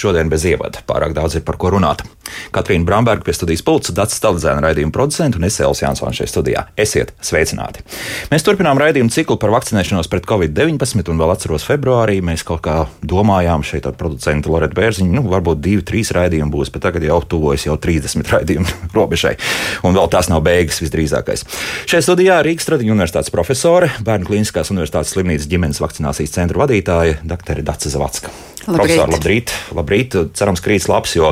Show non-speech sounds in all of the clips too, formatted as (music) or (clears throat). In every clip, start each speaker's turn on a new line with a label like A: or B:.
A: Šodien bez ievada pārāk daudz ir par ko runāt. Katrīna Bramberga pie studijas pulca, Dārts Staldzēna raidījuma producenta un es Elsijas Jansons šajā studijā. Esiet sveicināti! Mēs turpinām raidījumu ciklu par vakcinēšanos pret covid-19, un vēl atceros februārī mēs kaut kā domājām šeit ar producentu Loretu Bērziņu, nu, varbūt divi, trīs raidījumi būs, bet tagad jau tuvojas jau 30 raidījumu (laughs) robežai, un vēl tās nav beigas visdrīzākais. Šajā studijā Rīgas Tradiņu universitātes profesore, Bērnu Kliniskās universitātes slimnīcas ģimenes vakcinācijas centra vadītāja, dr. Dace Zavacka.
B: Labrīt.
A: Profesor, labrīt! labrīt! Cerams, ka rīts labs, jo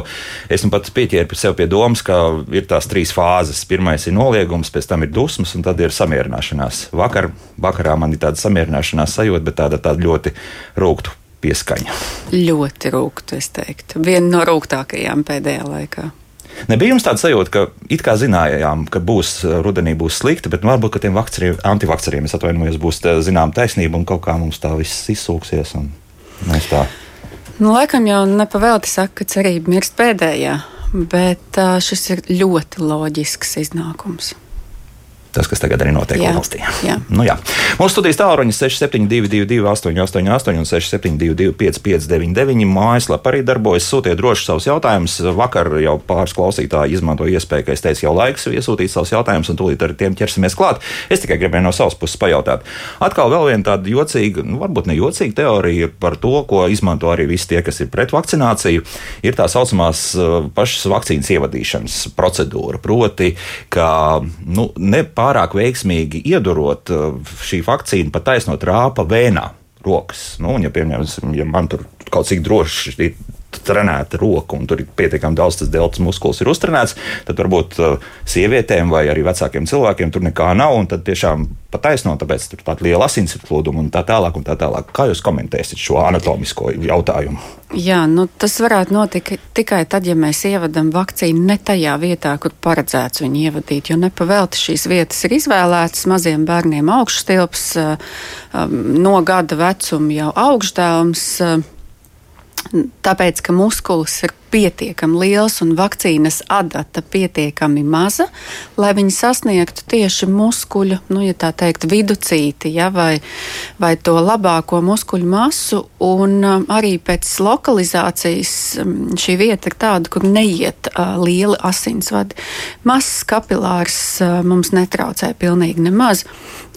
A: es nu pat pieķēru sev pie domas, ka ir tās trīs fāzes. Pirmais ir noliegums, pēc tam ir dusmas, un tad ir samierināšanās. Vakar, vakarā man ir tāda samierināšanās sajūta, bet tāda, tāda ļoti rūkta pieskaņa.
B: Ļoti rūkta, es teiktu. Viena no rūgtākajām pēdējā laikā.
A: Nebija jums tāda sajūta, ka it kā zinājām, ka būs rudenī būs slikti, bet nu, varbūt tiem antivakceriem, es atvainojos, būs zinām taisnība un kaut kā mums tā viss izsūksies. Mēs tā
B: Nu, laikam jau nepavēlti saka, ka cerība mirst pēdējā, bet šis ir ļoti loģisks iznākums
A: tas, kas tagad arī notiek
B: jā,
A: valstī.
B: Jā. (laughs)
A: Nu, jā. Mūsu studijas tālruņa 6722, 888, un 672, 559, mājaslapā arī darbojas. Sūtiet droši savus jautājumus. Vakar jau pāris klausītāji izmantoja iespēju, ka es teicu, jau laiks iesūtīt savus jautājumus, un tūlīt ar tiem ķersimies klāt. Es tikai gribēju no savas puses pajautāt. Atkal vēl viena tāda jocīga, nu, varbūt ne jocīga teorija par to, ko izmanto arī visi tie, kas ir pret vakcināciju, ir tā saucamās uh, pašas vakcīnas ievadīšanas procedūra. Proti, ka nu, ne pārāk veiksmīgi iedurot uh, šī vakcīna pa taisno trāpa vēnā rokas. Nu, ja, piemēram, ja man tur kaut cik droši ir trenēta roka, un tur ir pietiekami daudz tas deltas muskulis ir uztrenēts, tad varbūt uh, sievietēm vai arī vecākiem cilvēkiem tur nekā nav, un tad tiešām pataisno, tāpēc tur tāda liela asinsplūduma un tā tālāk. Un tā tālāk. Kā jūs komentēsiet šo anatomisko jautājumu?
B: Jā, nu, tas varētu notikt tikai tad, ja mēs ievadam vakcīnu ne tajā vietā, kur paredzēts viņu ievadīt. Jo nepavēlti šīs vietas ir izvēlētas maziem bērniem augšstilps, uh, um, no gada vecuma jau augšdēlums. Tāpēc, ka muskulis ir pietiekami liels un vakcīnas adata pietiekami maza, lai viņi sasniegtu tieši muskuļu, nu, ja tā teikt, viducīti, ja, vai, vai to labāko muskuļu masu. Un um, arī pēc lokalizācijas um, šī vieta ir tāda, kur neiet uh, lieli asinsvadi. Mazs kapilārs uh, mums netraucē pilnīgi nemaz.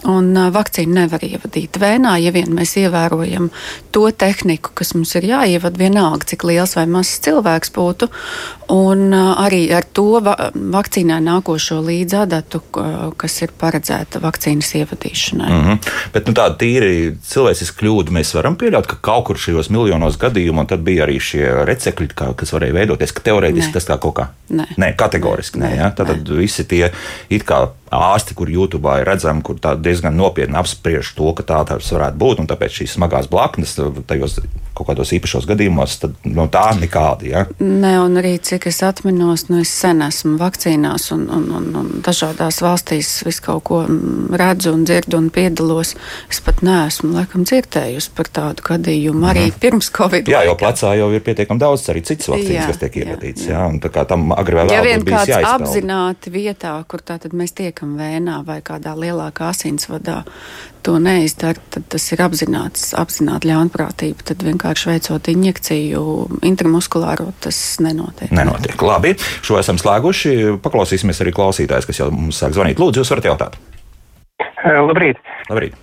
B: Un uh, vakcīnu nevar ievadīt vēnā, ja vien mēs ievērojam to tehniku, kas mums ir jāievada, vienalga, cik liels vai mazs cilvēks būtu. Un arī ar to va vakcīnai nākošo līdzadatu, kas ir paredzēta vakcīnas ievadīšanai.
A: Mm -hmm. Bet nu, tāda tīri cilvēciska kļūda mēs varam pieļaut, ka kaut kur šajos miljonos tad bija arī šie recepļi, kas varēja veidoties, ka teorētiski
B: Nē.
A: tas tā kaut kā.
B: Nē,
A: Nē kategoriski nē.
B: Nē.
A: Ja? Tad, tad visi tie it kā ārsti, kur YouTube ir redzami, kur diezgan nopietni apspriež to, ka tā tas varētu būt, un tāpēc šīs smagās blaknes tajos kaut kādos īpašos gadījumos, tad no tā nekādi. Ja?
B: Nē, un arī cik es atminos, nu es sen esmu vakcīnās un, un, un, un dažādās valstīs visu kaut ko redzu un dzirdu un piedalos. Es pat neesmu laikam dzirdējusi par tādu gadījumu arī mm. pirms Covid.
A: Jā, jo plecā jau ir pietiekami daudz arī citas vakcīnas, jā, kas tiek ievadītas. Jā, jā. un tā kā tam agri
B: vēl. Ja
A: vien
B: kāds
A: jāizpeld.
B: apzināti vietā, kur tātad mēs tiekam vēnā vai kādā lielākā asinsvadā, to neizdara, tad tas ir apzināts, apzināta ļaunprātība. Tad vienkārši veicot injekciju intramuskulāro, tas nenotiek.
A: Nenotiek. Labi, šo esam slēguši. Paklausīsimies arī klausītājs, kas jau mums sāk zvanīt. Lūdzu, jūs varat jautāt.
C: Labrīt!
A: Labrīt.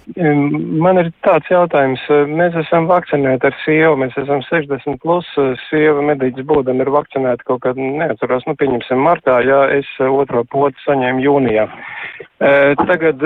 C: Man ir tāds jautājums. Mēs esam vakcinēti ar sievu, mēs esam 60 plus, sieva mediķis būdam ir vakcinēta kaut kad, neatceros, nu pieņemsim martā, jā, es otro potu saņēmu jūnijā. Tagad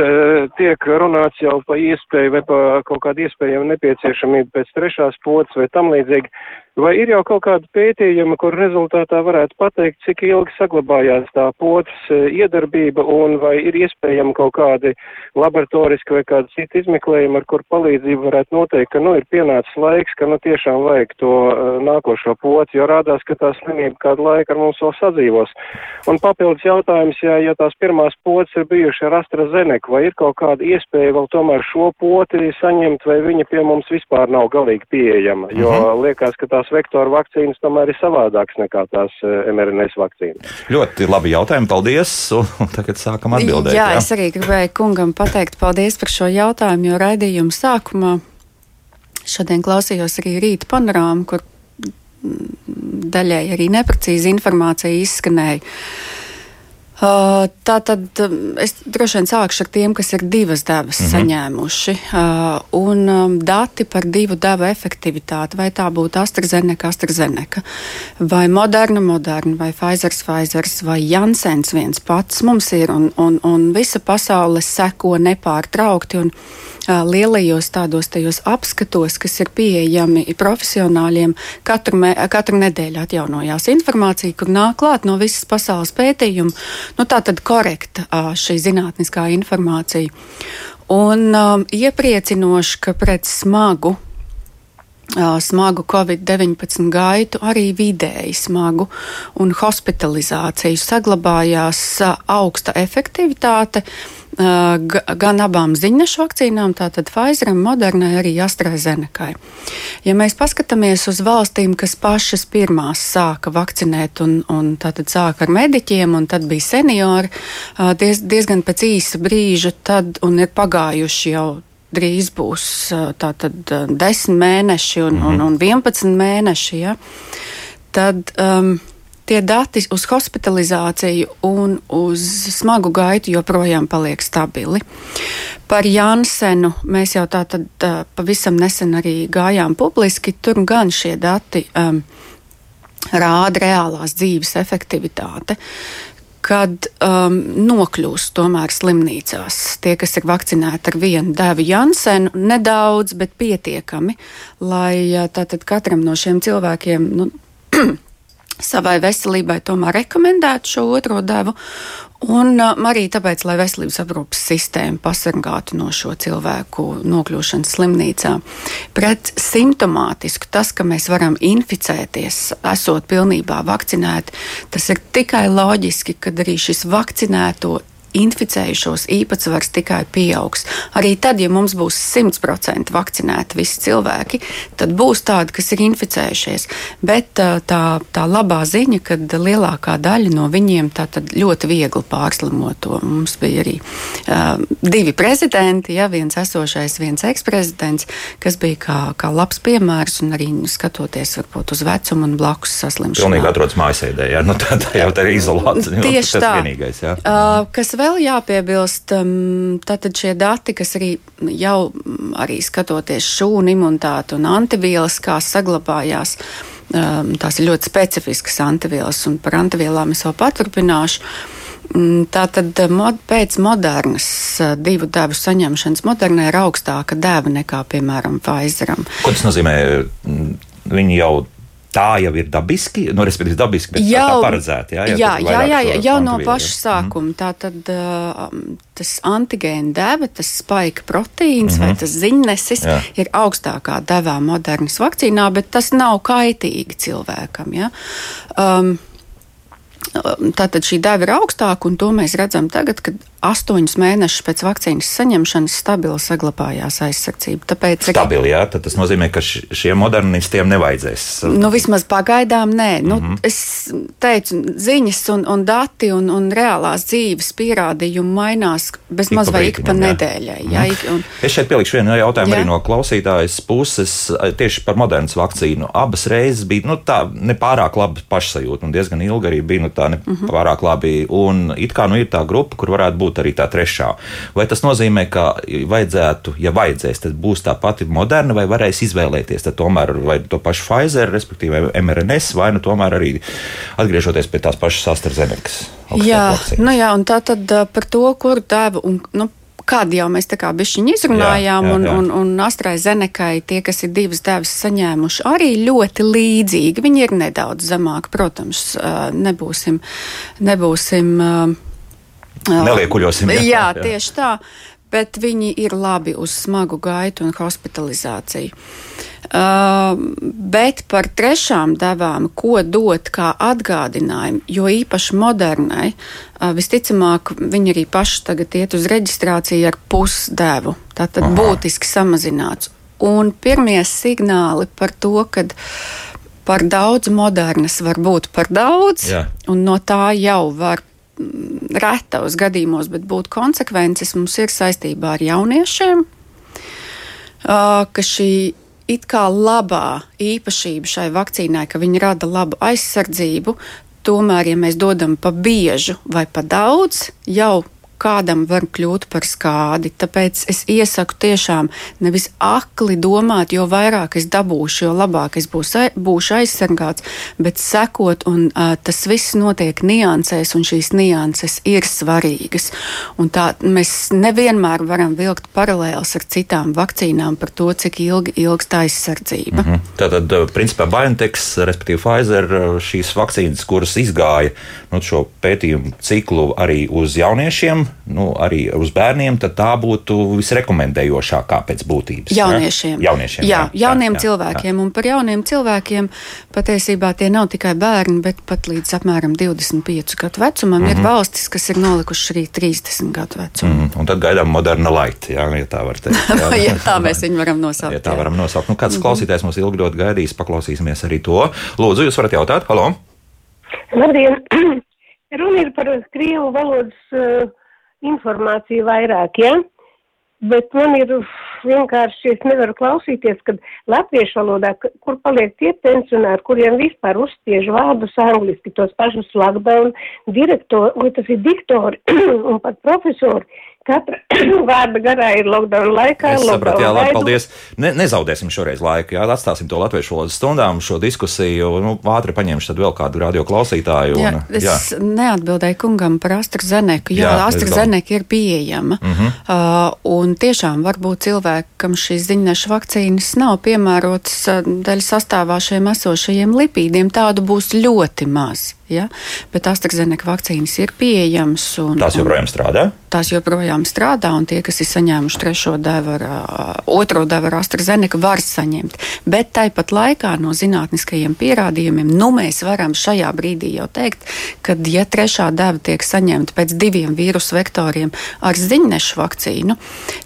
C: tiek runāts jau pa iespēju vai pa kaut kādu iespējamu nepieciešamību pēc trešās potas vai tam līdzīgi. Vai ir jau kaut kāda pētījuma, kur rezultātā varētu pateikt, cik ilgi saglabājās tā potas iedarbība un vai ir iespējama kaut kādi laboratoriski vai kāda cita izmeklējuma, ar kur palīdzību varētu noteikt, ka, nu, ir pienācis laiks, ka, nu, tiešām vajag to uh, nākošo potu, jo rādās, ka tā slimība kādu laiku ar mums vēl sadzīvos. Un papildus jautājums, ja, ja tās pirmās potas ir bijuši ar AstraZeneca, vai ir kaut kāda iespēja vēl tomēr šo poti saņemt, vai viņa pie mums vispār nav galīgi pieejama, jo -hmm. liekas, ka tā tās vektoru vakcīnas tomēr ir savādākas nekā tās eh, mRNS vakcīnas.
A: Ļoti labi jautājumi, paldies. Un tagad sākam atbildēt.
B: Jā, jā, es arī gribēju kungam pateikt paldies par šo jautājumu, jo raidījuma sākumā Šodien klausījos arī rīta panorāmu, kur mm, daļai arī neprecīza informācija izskanēja. Uh, tā tad um, es droši vien sākšu ar tiem, kas ir divas devas mm -hmm. saņēmuši. Uh, un um, dati par divu devu efektivitāti, vai tā būtu AstraZeneca, AstraZeneca, vai Moderna, Moderna, vai Pfizer, Pfizer, vai Jansens viens pats mums ir, un, un, un visa pasaule seko nepārtraukti. Un, lielajos tādos apskatos, kas ir pieejami profesionāļiem, katru, me, katru nedēļu atjaunojās informācija, kur nāk klāt no visas pasaules pētījuma. Nu, tā tad korekta šī zinātniskā informācija. Un um, iepriecinoši, ka pret smagu smagu covid-19 gaitu, arī vidēji smagu un hospitalizāciju saglabājās augsta efektivitāte gan abām ziņnešu vakcīnām, tātad Pfizeram, Modernai, arī AstraZenekai. Ja mēs paskatāmies uz valstīm, kas pašas pirmās sāka vakcinēt, un, un tātad sāka ar mediķiem, un tad bija seniori, diez, diezgan pēc īsa brīža, tad un ir pagājuši jau drīz būs tātad 10 mēneši un, mm -hmm. un, un 11 mēneši, ja, tad um, tie dati uz hospitalizāciju un uz smagu gaitu joprojām paliek stabili. Par Jansenu mēs jau tā tad uh, pavisam nesen arī gājām publiski, tur gan šie dati. Um, rāda reālās dzīves efektivitāte kad um, nokļūst tomēr slimnīcās. Tie, kas ir vakcinēti ar vienu devu Jansenu, nedaudz, bet pietiekami, lai uh, tātad katram no šiem cilvēkiem nu, (clears throat) savai veselībai tomēr rekomendētu šo otro devu. Un um, arī tāpēc, lai veselības aprūpas sistēma pasargātu no šo cilvēku nokļūšanas slimnīcā. Pret simptomātisku tas, ka mēs varam inficēties, esot pilnībā vakcinēti, tas ir tikai loģiski, kad arī šis vakcinēto inficējušos īpatsvars tikai pieaugs. Arī tad, ja mums būs 100% vakcinēti visi cilvēki, tad būs tādi, kas ir inficējušies. Bet tā, tā labā ziņa, ka lielākā daļa no viņiem ļoti viegli pārslimoto. Mums bija arī uh, divi prezidenti, ja, viens esošais, viens eksprezidents, kas bija kā, kā labs piemērs un arī skatoties varbūt uz vecumu un blakus saslimšanu.
A: Pilnīgi atrodas mājasēdē, ja nu, tā, tā jau tā ir izolācija.
B: Tieši tā. Vienīgais, ja. uh, vēl jāpiebilst, um, tātad šie dati, kas arī jau mm, arī skatoties šūnu imunitāti un antivielas, kā saglabājās. Um, tās ir ļoti specifiskas antivielas, un par antivielām es vēl paturpināšu. Mm, tātad mod, pēc modernas uh, divu devu saņemšanas modernai ir augstāka deva nekā, piemēram, Pfizeram.
A: Ko tas nozīmē? Viņi jau tā jau ir dabiski, nu, respektīvi, dabiski, bet jau, tā paredzēta. Jā,
B: jā, jā, jā, jā jau no paša mhm. sākuma. Mm. Tā tad uh, tas antigēna deva, tas spēka proteīns mm -hmm. vai tas ziņnesis jā. ir augstākā devā modernas vakcīnā, bet tas nav kaitīgi cilvēkam. Ja? Um, Tātad šī deva ir augstāka, un to mēs redzam tagad, kad astoņus mēnešus pēc vakcīnas saņemšanas stabili saglabājās aizsardzība.
A: Tāpēc, stabili, jā, tad tas nozīmē, ka šiem modernistiem nevajadzēs.
B: Nu, vismaz pagaidām nē. Mm -hmm. nu, mhm. es teicu, ziņas un, un dati un, un reālās dzīves pierādījumi mainās bezmaz vai ik pa nedēļai. Jā. Jā, ik, un...
A: Es šeit pielikšu vienu jautājumu jā. arī no klausītājas puses tieši par modernas vakcīnu. Abas reizes bija nu, tā nepārāk laba pašsajūta un diezgan ilgi arī bija nu, tā nepārāk mhm. labi. Un it kā nu ir tā grupa, kur varētu būt būt arī tā trešā. Vai tas nozīmē, ka vajadzētu, ja vajadzēs, tad būs tā pati moderna, vai varēs izvēlēties tomēr vai to pašu Pfizer, respektīvi MRNS, vai nu tomēr arī atgriežoties pie tās pašas AstraZenekas?
B: Jā, nu jā, un tā tad par to, kur devu. Un, nu, Kādu jau mēs tā kā bišķiņi izrunājām, jā, jā, jā. un, un, un Astrai Zenekai tie, kas ir divas devas saņēmuši, arī ļoti līdzīgi. Viņi ir nedaudz zemāki, protams, nebūsim, nebūsim
A: Neliekuļosim.
B: Jā, jā, tieši tā. Bet viņi ir labi uz smagu gaitu un hospitalizāciju. Uh, bet par trešām devām, ko dot kā atgādinājumu, jo īpaši modernai, uh, visticamāk, viņi arī paši tagad iet uz reģistrāciju ar pusdevu. Tātad Aha. būtiski samazināts. Un pirmie signāli par to, ka par daudz modernas var būt par daudz, Jā. un no tā jau var retos gadījumos, bet būtu konsekvences mums ir saistībā ar jauniešiem, ka šī it kā labā īpašība šai vakcīnai, ka viņi rada labu aizsardzību. Tomēr, ja mēs dodam pa biežu vai pa daudz, jau kādam var kļūt par skādi. Tāpēc es iesaku tiešām nevis akli domāt, jo vairāk es dabūšu, jo labāk es būs, būšu aizsargāts, bet sekot, un uh, tas viss notiek niansēs, un šīs nianses ir svarīgas. Un tā mēs nevienmēr varam vilkt paralēlus ar citām vakcīnām par to, cik ilgi ilgst aizsardzība. Mm -hmm.
A: Tātad, principā, BioNTech, respektīvi Pfizer, šīs vakcīnas, kuras izgāja nu, šo pētījumu ciklu arī uz jauniešiem, nu, arī uz bērniem, tad tā būtu visrekomendējošākā pēc būtības.
B: Jauniešiem.
A: Ja? jauniešiem
B: jā, jā, jauniem jā, cilvēkiem. Jā. Un par jauniem cilvēkiem patiesībā tie nav tikai bērni, bet pat līdz apmēram 25 gadu vecumam mm -hmm. ir mhm. valstis, kas ir nolikušas arī 30 gadu vecumu. Mm
A: -hmm. Un tad gaidām moderna laita, jā, ja tā var teikt.
B: Jā, (laughs) ja tā mēs viņu varam nosaukt.
A: Ja tā jā. varam nosaukt. Nu, kāds mm -hmm. klausītājs mums ilgi ļoti gaidīs, paklausīsimies arī to. Lūdzu, jūs varat jautāt? Halo!
D: Labdien! (clears throat) Runa ir par krievu valodas uh, informāciju vairāk, ja? Bet man ir vienkārši, es nevaru klausīties, kad latviešu valodā, kur paliek tie pensionāri, kuriem vispār uzspiež vārdus angliski, tos pašus lockdown direktori, vai tas ir diktori (clears throat) un pat profesori, Katra (coughs) vārda garā ir lockdown laikā.
A: Es sapratu, jā, labi, paldies. Ne, nezaudēsim šoreiz laiku, jā, atstāsim to latviešu valodas stundām, šo diskusiju. Nu, ātri paņemšu tad vēl kādu radio klausītāju. Un,
B: jā, es jā. neatbildēju kungam par AstraZeneku, jo AstraZeneca ir pieejama. Uh -huh. uh, un tiešām varbūt cilvēkam šīs ziņnešu vakcīnas nav piemērotas uh, dēļ sastāvā šiem esošajiem lipīdiem. Tādu būs ļoti maz. Ja? Bet AstraZeneca vakcīnas ir pieejamas. Un,
A: tās joprojām strādā?
B: Tās joprojām strādā, un tie, kas ir saņēmuši trešo devu, otro devu ar AstraZeneca, var saņemt. Bet tāpat laikā no zinātniskajiem pierādījumiem nu, mēs varam šajā brīdī jau teikt, ka, ja trešā deva tiek saņemta pēc diviem vīrusu vektoriem ar ziņnešu vakcīnu,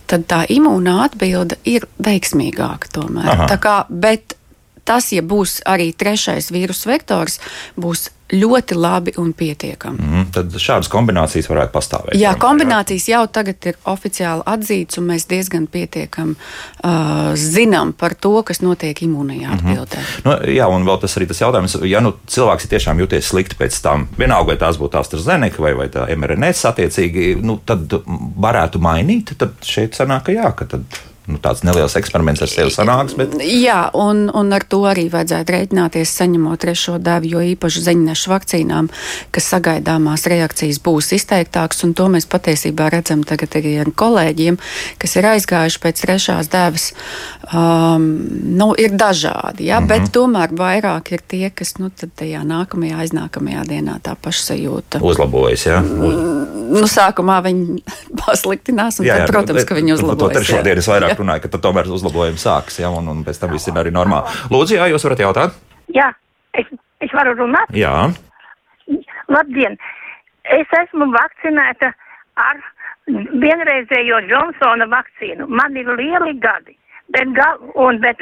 B: tad tā imūnā atbilde ir veiksmīgāka tomēr. Aha. Tā kā, bet tas, ja būs arī trešais vīrusu vektors, būs ļoti labi un pietiekami.
A: Mm, tad šādas kombinācijas varētu pastāvēt.
B: Jā, kombinācijas jau tagad ir oficiāli atzīts, un mēs diezgan pietiekami uh, zinām par to, kas notiek imūnajā mhm. atbildē. Mm -hmm.
A: nu, jā, un vēl tas arī tas jautājums, ja nu, cilvēks ir tiešām jūties slikti pēc tam, vienalga, vai tās būtu AstraZeneca vai, vai tā mRNS attiecīgi, nu, tad varētu mainīt, tad šeit sanāk, ka jā, ka tad nu, tāds neliels eksperiments ar sevi sanāks. Bet...
B: Jā, un, un ar to arī vajadzētu rēķināties, saņemot trešo devu, jo īpaši zeņnešu vakcīnām, kas sagaidāmās reakcijas būs izteiktākas, un to mēs patiesībā redzam tagad arī ar kolēģiem, kas ir aizgājuši pēc trešās devas. Um, nu, ir dažādi, jā, mm -hmm. bet tomēr vairāk ir tie, kas nu, tajā nākamajā, aiznākamajā dienā tā pašsajūta
A: uzlabojas. Jā? Uz...
B: Nu, sākumā viņi (laughs) pasliktinās, un jā, jā, tad, protams, ka viņi uzlabojas.
A: To trešo dienu es vairāk runāju, ka tad tomēr uzlabojumi sākas, ja, un, un pēc tam viss ir arī normāli. Lūdzu, jā, jūs varat jautāt?
E: Jā, es, es varu runāt?
A: Jā.
E: Labdien! Es esmu vakcinēta ar vienreizējo Johnsona vakcīnu. Man ir lieli gadi. Bet, gal, un, bet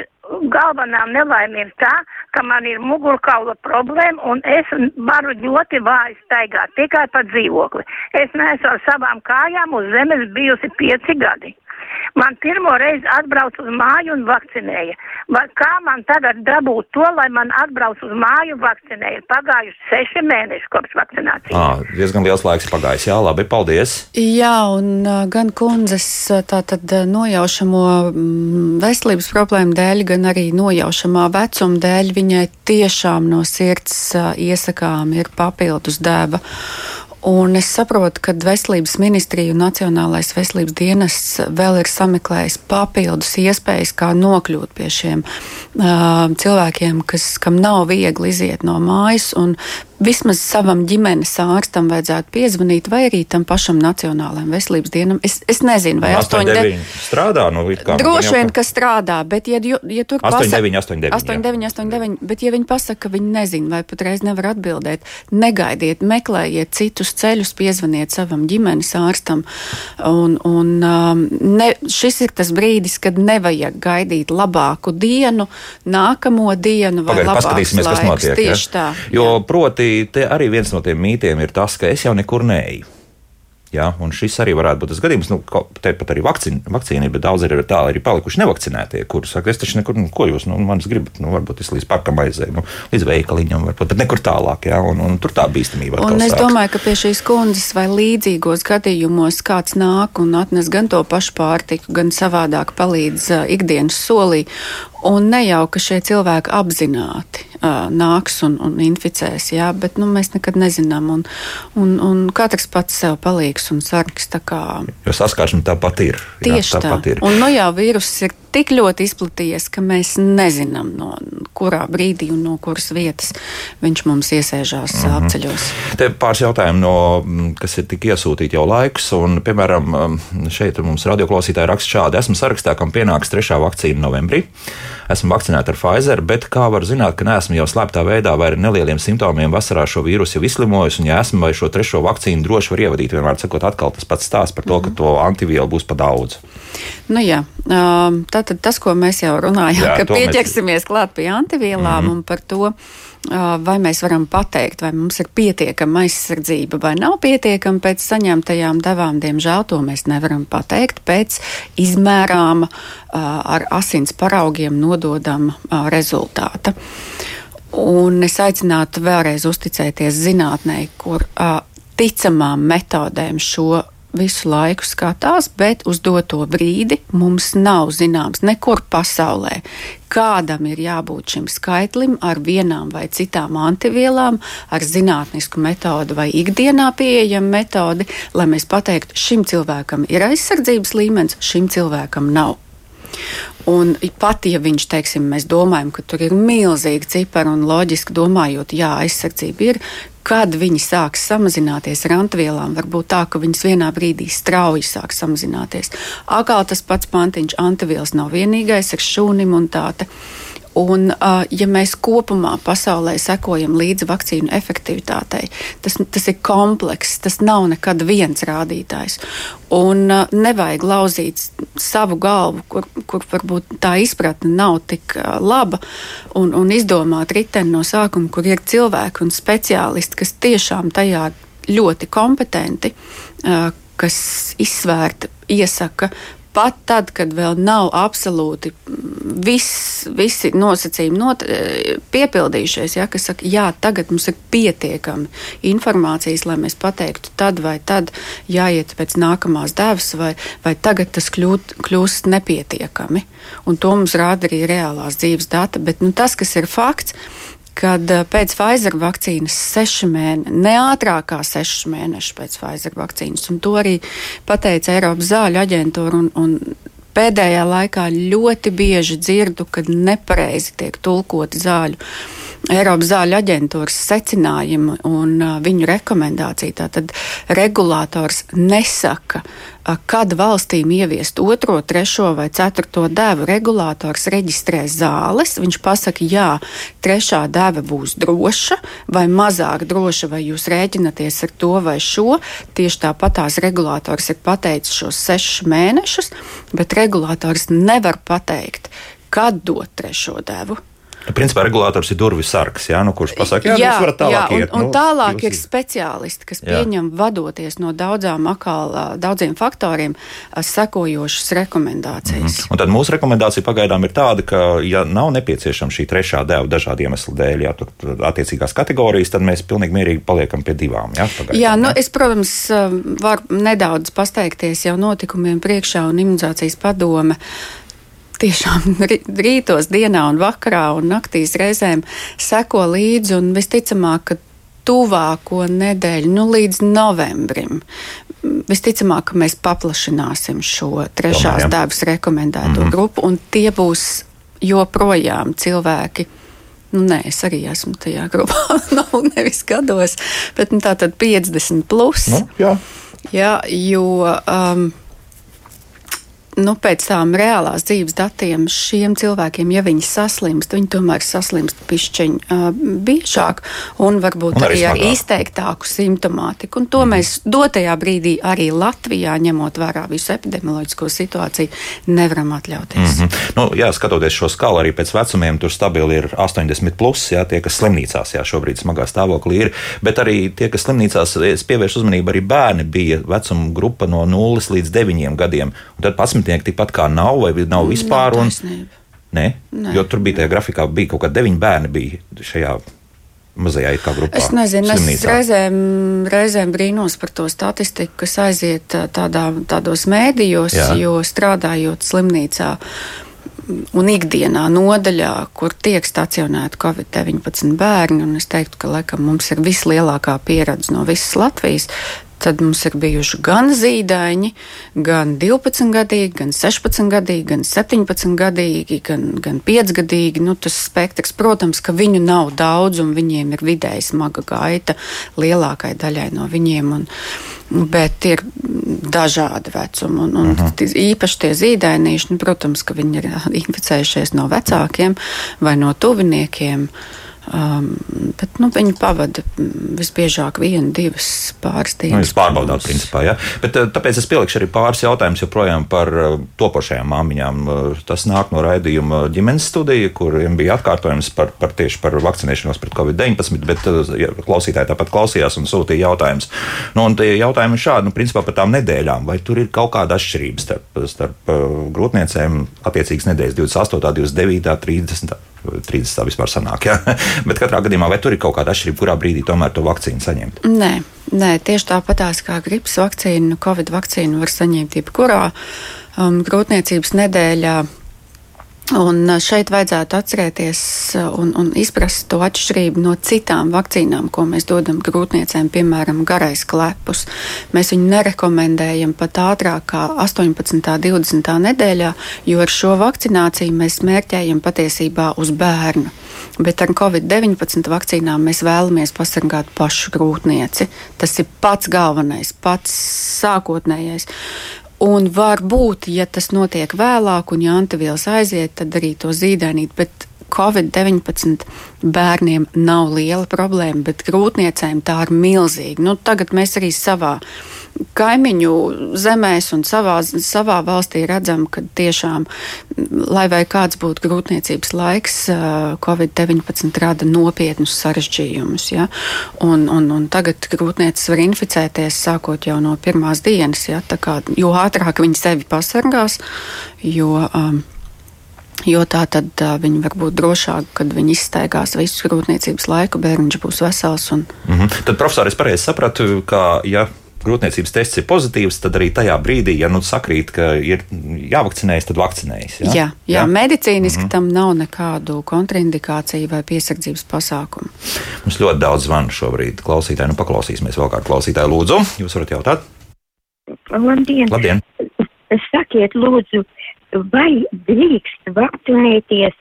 E: galvenā nelaime ir tā, ka man ir mugurkaula problēma un es varu ļoti vāji staigāt tikai pa dzīvokli. Es neesmu ar savām kājām uz zemes bijusi pieci gadi. Man pirmo reizi atbrauc uz māju un vakcinēja. Vai kā man tagad dabūt to, lai man atbrauc uz māju vakcinēja? Pagājuši seši mēneši kopš vakcinācijas.
A: À, diezgan liels laiks pagājis. Jā, labi, paldies.
B: Jā, un gan kundzes tātad nojaušamo veselības problēmu dēļ, gan arī nojaušamā vecuma dēļ viņai tiešām no sirds iesakām ir papildus dēba. Un es saprotu, ka Veselības ministrija un Nacionālais veselības dienests vēl ir sameklējis papildus iespējas, kā nokļūt pie šiem uh, cilvēkiem, kas, kam nav viegli iziet no mājas. Vismaz savam ģimenes ārstam vajadzētu piezvanīt, vai arī tam pašam Nacionālajam veselības dienam. Es, es nezinu, vai
A: 8, 9 strādā. Nu,
B: Droši vien, ka strādā, bet, ja, ja tur
A: 8, pasaka, 9, 8, 9,
B: 8, 9, 8, 9, bet, ja viņi pasaka, ka viņi nezina, vai patreiz nevar atbildēt, negaidiet, meklējiet citus ceļus, piezvaniet savam ģimenes ārstam. Un, un, um, ne, šis ir tas brīdis, kad nevajag gaidīt labāku dienu, nākamo dienu vai
A: Pagaid, paskatīsimies, laiks. kas notiek.
B: Tieši ja? tā.
A: Jo, jā. proti, arī viens no tiem mītiem ir tas, ka es jau nekur neeju. Ja? Un šis arī varētu būt tas gadījums, nu, tepat arī vakcīna, vakcīna bet daudz ir tā arī palikuši nevakcinētie, kurus saka, es taču nekur, nu, ko jūs nu, manis gribat, nu, varbūt es līdz parkam aizēju, nu, līdz veikaliņam, varbūt, bet nekur tālāk, ja? un, un tur tā bīstamība.
B: Un es
A: sāks.
B: domāju, ka pie šīs kundzes vai līdzīgos gadījumos kāds nāk un atnes gan to pašu pārtiku, gan savādāk palīdz ikdienas solī. Un ne jau, ka šie cilvēki apzināti uh, nāks un, un inficēs, jā, bet nu, mēs nekad nezinām. Un, un, un katrs pats sev palīgs un sargs.
A: Jo saskāršana tāpat ir.
B: Tieši jā, tāpat tā. ir. Un nu jau vīruss ir tik ļoti izplatījies, ka mēs nezinām, no kurā brīdī un no kuras vietas viņš mums iesēžās mm -hmm. apceļos.
A: Te pāris jautājumu, no, kas ir tik iesūtīti jau laikus, un, piemēram, šeit mums radioklausītāji raksta šādi. Esmu sarakstā, kam pienāks trešā vakcīna novembrī. Esmu vakcinēta ar Pfizer, bet kā var zināt, ka neesmu jau slēptā veidā vai ar nelieliem simptomiem vasarā šo vīrusu jau izslimojis, un ja esmu vai šo trešo vakcīnu droši var ievadīt, vienmēr sakot, atkal tas pats stāsts par to, mm -hmm. ka to antivielu būs pa daudz.
B: Nu, jā, tātad tas, ko mēs jau runājām, jā, ka pieķersimies mēs... klāt pie antivielām mm -hmm. un par to, vai mēs varam pateikt, vai mums ir pietiekama aizsardzība vai nav pietiekama pēc saņemtajām devām. Diemžēl to mēs nevaram pateikt pēc izmērāma ar asins paraugiem nododama rezultāta. Un es aicinātu vēlreiz uzticēties zinātnē, kur ticamām metodēm šo visu laiku skatās, bet uz doto brīdi mums nav zināms nekur pasaulē, kādam ir jābūt šim skaitlim ar vienām vai citām antivielām, ar zinātnisku metodu vai ikdienā pieejamu metodi, lai mēs pateiktu, šim cilvēkam ir aizsardzības līmenis, šim cilvēkam nav. Un pat ja viņš, teiksim, mēs domājam, ka tur ir milzīgi cipari un loģiski domājot, jā, aizsardzība ir, kad viņi sāks samazināties ar antvielām, varbūt tā, ka viņas vienā brīdī strauji sāks samazināties. Atkal tas pats pantiņš, antivielas nav vienīgais ar šūnu imunitāti. Un, ja mēs kopumā pasaulē sekojam līdzi vakcīnu efektivitātei, tas, tas ir komplekss, tas nav nekad viens rādītājs. Un nevajag lauzīt savu galvu, kur, kur varbūt tā izpratne nav tik laba, un, un izdomāt riteni no sākuma, kur ir cilvēki un speciālisti, kas tiešām tajā ļoti kompetenti, kas izsvērta, iesaka pat tad, kad vēl nav absolūti viss, visi nosacījumi not, piepildījušies, ja, kas saka, jā, tagad mums ir pietiekami informācijas, lai mēs pateiktu, tad vai tad jāiet pēc nākamās devas, vai, vai tagad tas kļūt, kļūst nepietiekami. Un to mums rāda arī reālās dzīves data. Bet nu, tas, kas ir fakts, kad eh, pēc Pfizer vakcīnas seši mēneši, ne ātrākā seši mēneši pēc Pfizer vakcīnas, un to arī pateica Eiropas zāļu aģentūra. Un, un pēdējā laikā ļoti bieži dzirdu, kad nepareizi tiek tulkoti zāļu Eiropas zāļu aģentūras secinājumi un viņu rekomendācija. Tātad regulators nesaka, kad valstīm ieviest otro, trešo vai ceturto devu. Regulators reģistrē zāles. Viņš pasaka, jā, trešā deva būs droša vai mazāk droša, vai jūs rēķinaties ar to vai šo. Tieši tāpatās regulators ir pateicis šos sešus mēnešus, bet regulators nevar pateikt, kad dot trešo devu.
A: Nu, principā regulators ir durvju sargs, jā, nu, kurš pasaka, jā,
B: jā
A: jūs varat tālāk
B: jā,
A: iet.
B: Un, un nu, tālāk ir speciālisti, kas jā. pieņem vadoties no daudzām akāl, daudziem faktoriem sekojošas rekomendācijas. Mm.
A: Un tad mūsu rekomendācija pagaidām ir tāda, ka, ja nav nepieciešama šī trešā deva dažādu iemeslu dēļ, jā, attiecīgās kategorijas, tad mēs pilnīgi mierīgi paliekam pie divām. Jā, pagaidām,
B: jā, nu, jā. es, protams, varu nedaudz pasteikties jau notikumiem priekšā un imunizācijas padome tiešām rītos, dienā un vakarā un naktīs reizēm seko līdzi un visticamāk, ka tuvāko nedēļu, nu līdz novembrim. Visticamāk, ka mēs paplašināsim šo trešās Domājam. dēvas rekomendēto mm -hmm. grupu, un tie būs joprojām cilvēki. Nu, nē, es arī esmu tajā grupā. (laughs) Nu, nevis gados, bet nu, tā tad 50 plus. Nu, jā. jā, jo um, nu, pēc tām reālās dzīves datiem šiem cilvēkiem, ja viņi saslimst, viņi tomēr saslimst pišķiņi uh, biežāk un varbūt
A: Un arī
B: arī ar izteiktāku simptomātiku. Un to mēs dotajā brīdī arī Latvijā, ņemot vērā visu epidemioloģisko situāciju, nevaram atļauties.
A: Mm. Nu, jā, skatoties šo skalu arī pēc vecumiem, tur stabili ir 80, plus, jā, tie, kas slimnīcās, jā, šobrīd smagā stāvoklī ir. Bet arī tie, kas slimnīcās, es pievēršu uzmanību, arī bērni bija vecuma grupa no 0 līdz 9 gadiem. Un tad pasmitnieki tikpat kā nav vai nav vispār.
B: Nav
A: Un, nē,
B: Nē.
A: jo tur bija tajā grafikā, bija kaut kādi 9 bērni bija šajā mazajā it kā grupā.
B: Es nezinu, es
A: slimnīcā.
B: reizēm, reizēm brīnos par to statistiku, kas aiziet tādā, tādos mēdījos,
A: Jā.
B: jo strādājot slimnīcā. Un ikdienā nodaļā, kur tiek stacionēti Covid-19 bērni, un es teiktu, ka laikam, mums ir vislielākā pieredze no visas Latvijas, tad mums ir bijuši gan zīdaiņi, gan 12 gadīgi, gan 16 gadīgi, gan 17 gadīgi, gan, gan 5 gadīgi. Nu, tas spektrs, protams, ka viņu nav daudz, un viņiem ir vidēji smaga gaita lielākai daļai no viņiem. Un, Bet ir dažādi vecumi. Un, un uh -huh. Īpaši tie zīdainīši, nu, protams, ka viņi ir (laughs) inficējušies no vecākiem vai no tuviniekiem. Um, bet nu, viņi pavada mm, visbiežāk vienu, divas pāris
A: Nu,
B: dienas.
A: jūs pārbaudāt, principā. Ja? Bet, eh, tāpēc es pielikšu arī pāris jautājumus joprojām par eh, topošajām māmiņām. Eh, Tas nāk no raidījuma ģimenes studija, kuriem bija atkārtojums par, par tieši par vakcinēšanos pret covid-19, bet ja, klausītāji tāpat klausījās un sūtīja jautājumus. Nu, un tie jautājumi ir šādi, nu, principā par tām nedēļām. Vai tur ir kaut kāda atšķirība starp, starp grūtniecēm, attiecīgas nedēļas 28, 29, 30? 30 tā vispār sanāk, ja? (laughs) bet katrā gadījumā vai tur ir kaut kāda atšķirība, kurā brīdī tomēr to vakcīnu saņemt?
B: Nē, nē, tieši tāpatās kā gripas vakcīnu, covid vakcīnu var saņemt jebkurā um, grūtniecības nedēļā. Un uh, šeit vajadzētu atcerēties uh, un, un izprast to atšķirību no citām vakcīnām, ko mēs dodam grūtniecēm, piemēram, garais klepus. Mēs viņu nerekomendējam pat ātrāk kā 18. un 20. nedēļā, jo ar šo vakcināciju mēs mērķējam patiesībā uz bērnu. Bet ar Covid-19 vakcīnām mēs vēlamies pasargāt pašu grūtnieci. Tas ir pats galvenais, pats sākotnējais. Un varbūt, ja tas notiek vēlāk, un ja antivielas aiziet, tad arī to zīdainīt. Bet Covid-19 bērniem nav liela problēma, bet grūtniecēm tā ir milzīga. Nu, tagad mēs arī savā kaimiņu zemēs un savā, savā valstī redzam, ka tiešām, lai vai kāds būtu grūtniecības laiks, Covid-19 rada nopietnus sarežģījumus. Ja? Un, un, un tagad grūtniecis var inficēties sākot jau no pirmās dienas. Ja? Tā Kā, jo ātrāk viņi sevi pasargās, jo. Um, Jo tā tad uh, viņi var būt drošāki, kad viņi izstaigās visu grūtniecības laiku, bērns būs vesels. Un...
A: Mm -hmm. Tad, profesor, es pareizi sapratu, ka, ja grūtniecības tests ir pozitīvs, tad arī tajā brīdī, ja nu sakrīt, ka ir jāvakcinējas, tad vakcinējas. Ja?
B: Jā, jā, jā, medicīniski mm -hmm. tam nav nekādu kontraindikāciju vai piesardzības pasākumu.
A: Mums ļoti daudz zvanu šobrīd. Klausītāji, nu paklausīsimies vēl kādu klausītāju. Lūdzu, jūs varat jautāt?
F: Labdien!
A: Labdien!
F: Sakiet, lūdzu, vai drīkst vakcinēties,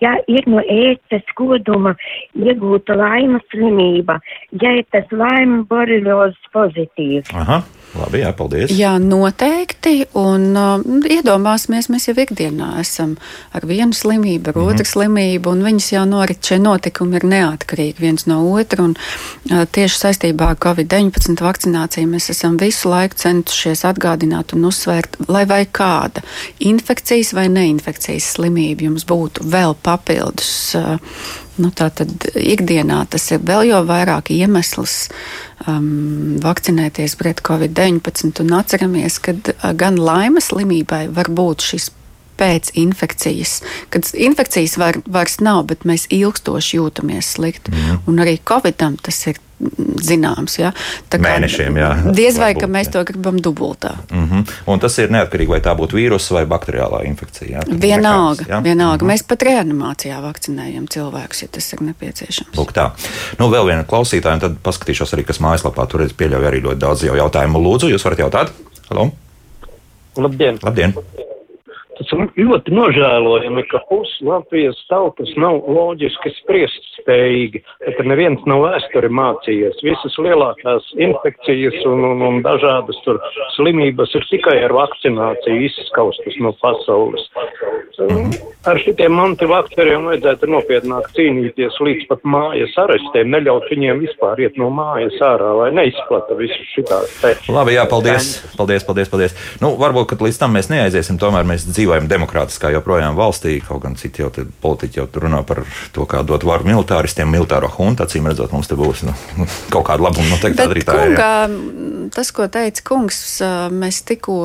F: ja ir no ētas koduma iegūta laimas slimība, ja ir tas laima boreliozes pozitīvs?
A: Aha, labi, jā, paldies.
B: Jā, noteikti. Un uh, iedomāsimies, mēs jau ikdienā esam ar vienu slimību, ar mm -hmm. otru slimību, un viņas jau norit, šie notikumi ir neatkarīgi viens no otra. Un, uh, tieši saistībā ar Covid-19 vakcināciju mēs esam visu laiku centušies atgādināt un uzsvērt, lai vai kāda infekcijas vai neinfekcijas slimība jums būtu vēl papildus. Uh, Nu, tā tad ikdienā tas ir vēl jau vairāk iemesls um, vakcinēties pret covid-19. Un atceramies, ka uh, gan laimes slimībai var būt šis pēc infekcijas, kad infekcijas var, vairs nav, bet mēs ilgstoši jūtamies slikti. Mm. Un arī covidam tas ir zināms. Ja? Tā kā
A: Mēnešiem, jā.
B: Diez vai, ka mēs to gribam dubultā.
A: Mm -hmm. Un tas ir neatkarīgi, vai tā būtu vīrusu vai bakteriālā infekcija. Jā?
B: Vienalga,
A: nekāds, jā?
B: vienalga.
A: Mhm.
B: Mēs pat reanimācijā vakcinējam cilvēkus, ja tas ir nepieciešams.
A: Lūk, tā. Nu, vēl viena klausītāja, un tad paskatīšos arī, kas mājaslapā tur ir. Pieļauju arī ļoti daudz jau jautājumu. Lūdzu, jūs varat jautāt? Halo?
G: Labdien!
A: Labdien!
G: Tas ļoti nožēlojami, ka pusi Latvijas tautas nav loģiski spriest spējīgi, ka neviens nav vēsturi mācījies. Visas lielākās infekcijas un, un, un dažādas tur slimības ir tikai ar vakcināciju izskaustas no pasaules. Ar šitiem antivakceriem vajadzētu nopietnāk cīnīties līdz pat mājas arestēm, neļaut viņiem vispār iet no mājas ārā, lai neizplata visu šitās te.
A: Labi, jā, paldies, paldies, paldies, paldies. Nu, varbūt, ka līdz tam mēs neaiziesim, tomēr mēs dzīvojam demokrātiskā joprojām valstī, kaut gan citi jau politiķi jau runā par to, kā dot varu militāristiem, militāro huntu, acīm redzot, mums te būs nu, (laughs) kaut kāda labuma noteikti arī tā.
B: Kungā, tas, ko teica kungs, mēs tikko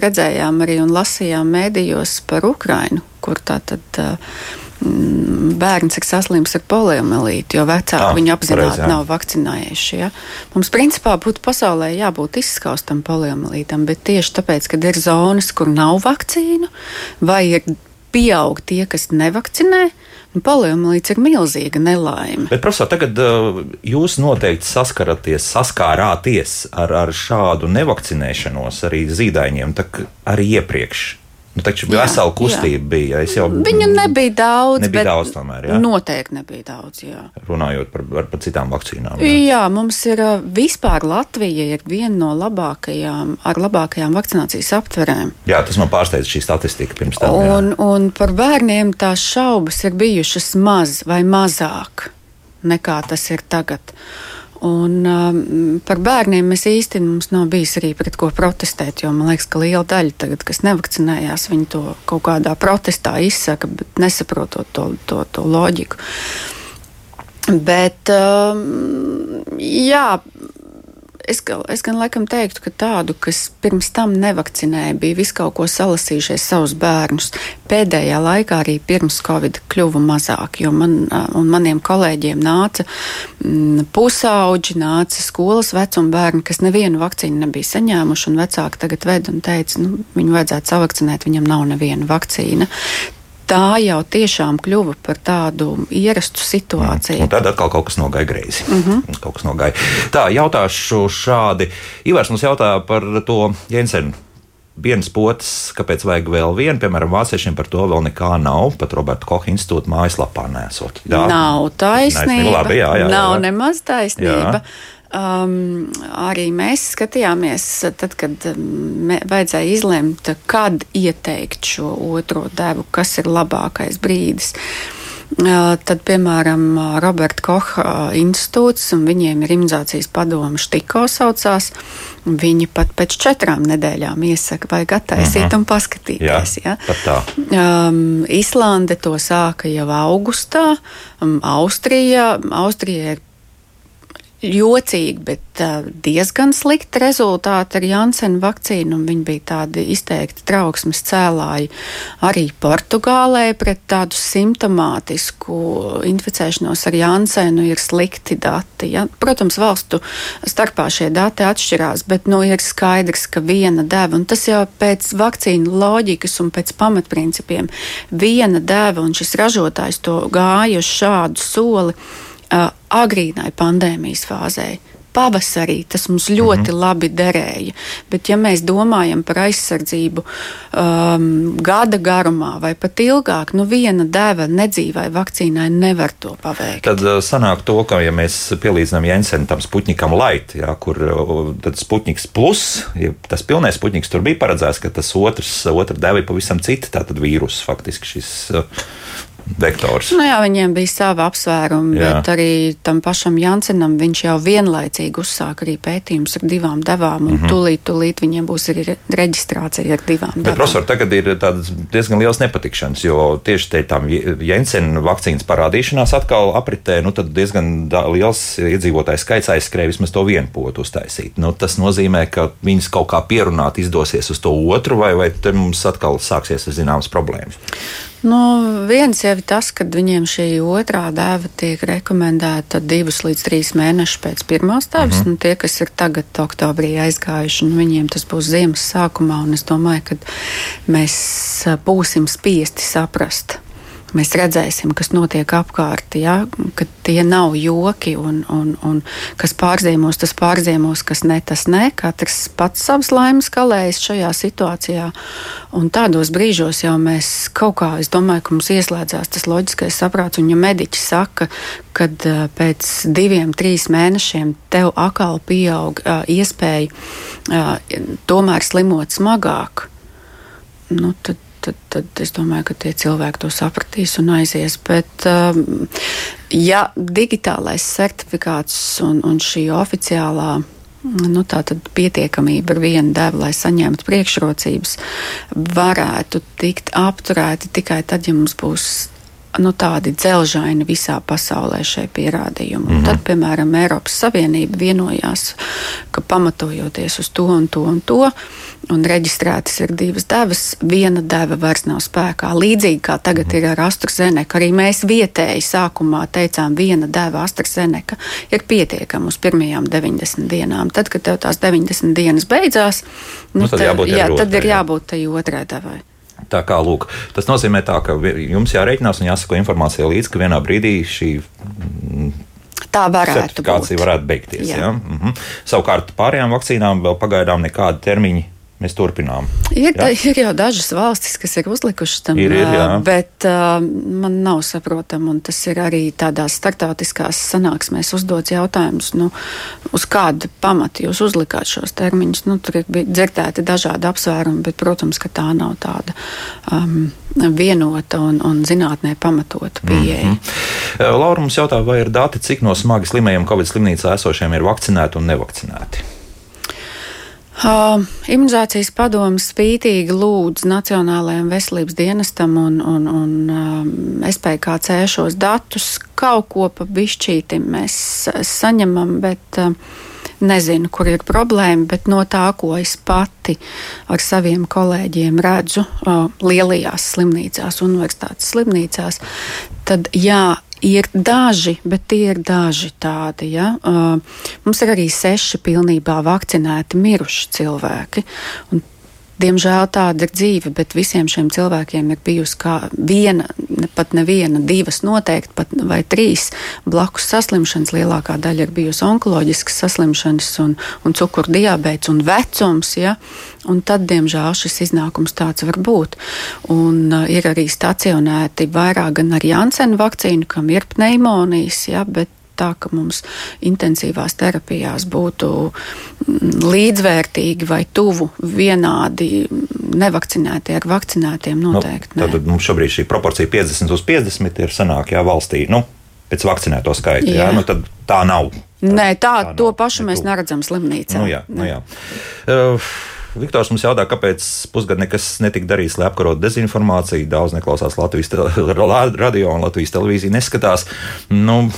B: redzējām arī un lasījām mēdījos par Ukrainu, kur tā tad bērns ir saslims ar poliomielīti, jo vecāki ah, viņu apzināti nav vakcinējuši. Ja? Mums principā būtu pasaulē jābūt izskaustam poliomielītam, bet tieši tāpēc, ka ir zonas, kur nav vakcīnu, vai ir pieaug tie, kas nevakcinē, nu, poliomielīts ir milzīga nelaime.
A: Bet, profesor, tagad uh, jūs noteikti saskaraties, saskārāties ar, ar šādu nevakcinēšanos arī zīdaiņiem, tak arī iepriekš. Nu, taču jā, vesela kustība bija. Jau,
B: Viņu nebija daudz.
A: Nebija daudz tomēr, jā.
B: Noteikti nebija daudz, jā.
A: Runājot par, par citām vakcīnām.
B: Jā. jā, mums ir vispār Latvija ir viena no labākajām, ar labākajām vakcinācijas aptverēm.
A: Jā, tas man pārsteidz šī statistika pirms tam.
B: Un, jā. un par bērniem tās šaubas ir bijušas maz vai mazāk nekā tas ir tagad. Un, um, par bērniem mēs īstenībā nav bijis arī pret ko protestēt, jo man liekas, ka liela daļa tagad, kas nevakcinējās, viņi to kaut kādā protestā izsaka, bet nesaprotot to, to, to loģiku. Bet, um, jā, Es, es gan laikam teiktu, ka tādu, kas pirms tam nevakcinēja, bija visu kaut ko salasījušies savus bērnus. Pēdējā laikā arī pirms Covid kļuva mazāk, jo man un maniem kolēģiem nāca m, pusauģi, nāca skolas vecuma bērni, kas nevienu vakcīnu nebija saņēmuši, un vecāki tagad ved un teica, nu, viņu vajadzētu savakcinēt, viņam nav neviena vakcīna tā jau tiešām kļuva par tādu ierastu situāciju.
A: Mm. Tad atkal kaut kas nogāja greizi. Mm -hmm. Kaut kas nogāja. Tā, jautāšu šādi. Ivars mums jautā par to Jensenu vienas potes, kāpēc vajag vēl vienu, piemēram, vāciešiem par to vēl nekā nav. Pat Roberta Koha institūta mājaslapā nesot.
B: Jā, nav taisnība. Labi, jā, jā, jā. Nav nemaz taisnība. Jā. Um, arī mēs skatījāmies, tad, kad um, vajadzēja izlemt, kad ieteikt šo otro devu, kas ir labākais brīdis. Uh, tad, piemēram, Roberta Kocha institūts, un viņiem ir imunizācijas padome Štiko saucās. Viņi pat pēc četrām nedēļām iesaka, vajag attaisīt uh mhm. -huh. un paskatīties. Jā,
A: ja?
B: um, Islande to sāka jau augustā, um, Austrija, Austrija ir jocīgi, bet uh, diezgan slikti rezultāti ar Jansenu vakcīnu. Viņi bija tādi izteikti trauksmes cēlāji arī Portugālē pret tādu simptomātisku inficēšanos ar Jansenu ir slikti dati. Ja? Protams, valstu starpā šie dati atšķirās, bet nu, ir skaidrs, ka viena deva, un tas jau pēc vakcīnu loģikas un pēc pamatprincipiem, viena deva un šis ražotājs to gāja uz šādu soli agrīnai pandēmijas fāzē. Pavasarī tas mums ļoti -hmm. labi derēja, bet, ja mēs domājam par aizsardzību um, gada garumā vai pat ilgāk, nu viena deva nedzīvai vakcīnai nevar to paveikt.
A: Tad uh, sanāk to, ka, ja mēs pielīdzinām Jensenam tam Sputnikam Light, jā, kur uh, tad Sputniks plus, ja tas pilnais Sputniks tur bija paredzēts, ka tas otrs, otra deva ir pavisam cita, tātad vīrus faktiski šis. Uh, vektors.
B: Nu jā, viņiem bija sava apsvēruma, jā. bet arī tam pašam Jansenam viņš jau vienlaicīgi uzsāka arī pētījumus ar divām devām, un mm -hmm. tūlīt, tūlīt viņiem būs arī reģistrācija ar divām bet, devām.
A: Profesor, tagad ir diezgan liels nepatikšanas, jo tieši te tām Jensena vakcīnas parādīšanās atkal apritē, nu tad diezgan liels iedzīvotājs skaits aizskrēja vismaz to vienu potu uztaisīt. Nu, tas nozīmē, ka viņas kaut kā pierunāt izdosies uz to otru, vai, vai te mums atkal sāksies zināmas problēmas.
B: Nu, viens jau ir tas, ka viņiem šī otrā dēva tiek rekomendēta divus līdz trīs mēnešus pēc pirmās dēvas. Mm -hmm. nu, tie, kas ir tagad, oktobrī aizgājuši, nu, viņiem tas būs ziemas sākumā. Es domāju, ka mēs būsim spiesti saprast mēs redzēsim, kas notiek apkārt, ja, ka tie nav joki un, un, un kas pārzīmos, tas pārzīmos, kas ne, tas ne. Katrs pats savas laimes kalējas šajā situācijā. Un tādos brīžos jau mēs kaut kā, es domāju, ka mums ieslēdzās tas loģiskais saprāts. Un ja mediķi saka, ka pēc diviem, trīs mēnešiem tev atkal pieaug iespēja tomēr slimot smagāk, nu, tad tad, tad es domāju, ka tie cilvēki to sapratīs un aizies. Bet, um, ja digitālais certifikāts un, un šī oficiālā nu, pietiekamība ar vienu devu, lai saņemtu priekšrocības, varētu tikt apturēti tikai tad, ja mums būs nu, tādi dzelžaini visā pasaulē šie pierādījumi. Mm -hmm. Tad, piemēram, Eiropas Savienība vienojās, ka pamatojoties uz to un to un to, un reģistrētas ir divas devas, viena deva vairs nav spēkā. Līdzīgi kā tagad mm -hmm. ir ar AstraZeneca, arī mēs vietēji sākumā teicām, viena deva AstraZeneca ir pietiekama uz pirmajām 90 dienām. Tad, kad tev tās 90 dienas beidzās, nu, nu, tad,
A: tad, jā,
B: tad ir jābūt tai otrai devai.
A: Tā kā, lūk, tas nozīmē, tā, ka jums jārēķinās un jāsako informācija līdzi, ka vienā brīdī šī mm,
B: Tā varētu būt.
A: varētu beigties. Ja? Mhm. Savukārt pārējām vakcīnām vēl pagaidām nekādi termiņi mēs turpinām.
B: Ir, jā? ir jau dažas valstis, kas ir uzlikušas tam,
A: ir, ir, jā.
B: bet uh, man nav saprotami, un tas ir arī tādās startautiskās sanāksmēs uzdots jautājums, nu, uz kādu pamatu jūs uzlikāt šos termiņus. Nu, tur ir dzirdēti dažādi apsvērumi, bet, protams, ka tā nav tāda. Um, vienota un, un zinātnē pamatota pieeja. Mm
A: -hmm. Laura mums jautā, vai ir dati, cik no smagi slimajiem Covid slimnīcā esošiem ir vakcinēti un nevakcinēti?
B: Uh, imunizācijas padomus spītīgi lūdz Nacionālajiem veselības dienestam un, un, un um, SPKC šos datus. Kaut ko pa bišķītim mēs saņemam, bet uh, nezinu, kur ir problēma, bet no tā, ko es pati ar saviem kolēģiem redzu uh, lielajās slimnīcās, universitātes slimnīcās, tad jā, ir daži, bet tie ir daži tādi. Ja? Uh, mums ir arī seši pilnībā vakcinēti miruši cilvēki. Un Diemžēl tāda ir dzīve, bet visiem šiem cilvēkiem ir bijusi kā viena, pat neviena, divas noteikti, pat vai trīs blakus saslimšanas. Lielākā daļa ir bijusi onkoloģiskas saslimšanas un, un cukurdiabēts un vecums. Ja? Un tad, diemžēl, šis iznākums tāds var būt. Un, uh, ir arī stacionēti vairāk gan ar Jansenu vakcīnu, kam ir pneimonijas, ja? bet tā, ka mums intensīvās terapijās būtu mm, līdzvērtīgi vai tuvu vienādi nevakcinētie ar vakcinētiem nu, noteikti.
A: Nu, tad mums šobrīd šī proporcija 50 uz 50 ir sanāk, jā, valstī. Nu, pēc vakcinēto skaita. Jā. Jā, nu tā nav.
B: Tā, Nē, tā, tā to nav, pašu mēs neredzam slimnīcā.
A: Nu, jā, nu, jā. Uh, Viktors mums jautā, kāpēc pusgadu nekas netika darīts, lai apkarotu dezinformāciju. Daudz neklausās Latvijas (laughs) radio un Latvijas televīziju neskatās. Nu,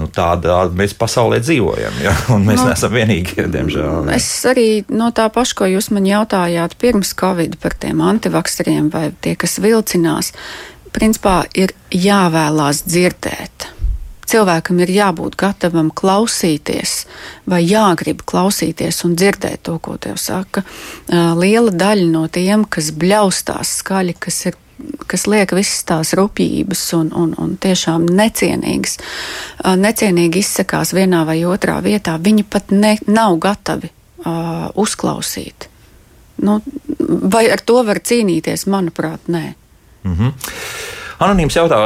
A: Nu, tādā mēs pasaulē dzīvojam, ja? un mēs nu, neesam vienīgie, diemžēl.
B: Es arī no tā paša, ko jūs man jautājāt pirms Covid par tiem antivakseriem vai tie, kas vilcinās, principā ir jāvēlās dzirdēt. Cilvēkam ir jābūt gatavam klausīties, vai jāgrib klausīties un dzirdēt to, ko tev saka. Liela daļa no tiem, kas bļaustās skaļi, kas ir kas liek visas tās rupjības un, un, un tiešām necienīgas, necienīgi izsakās vienā vai otrā vietā, viņi pat ne, nav gatavi uh, uzklausīt. Nu, vai ar to var cīnīties? Manuprāt, nē.
A: Mm -hmm. Anonīms jautā,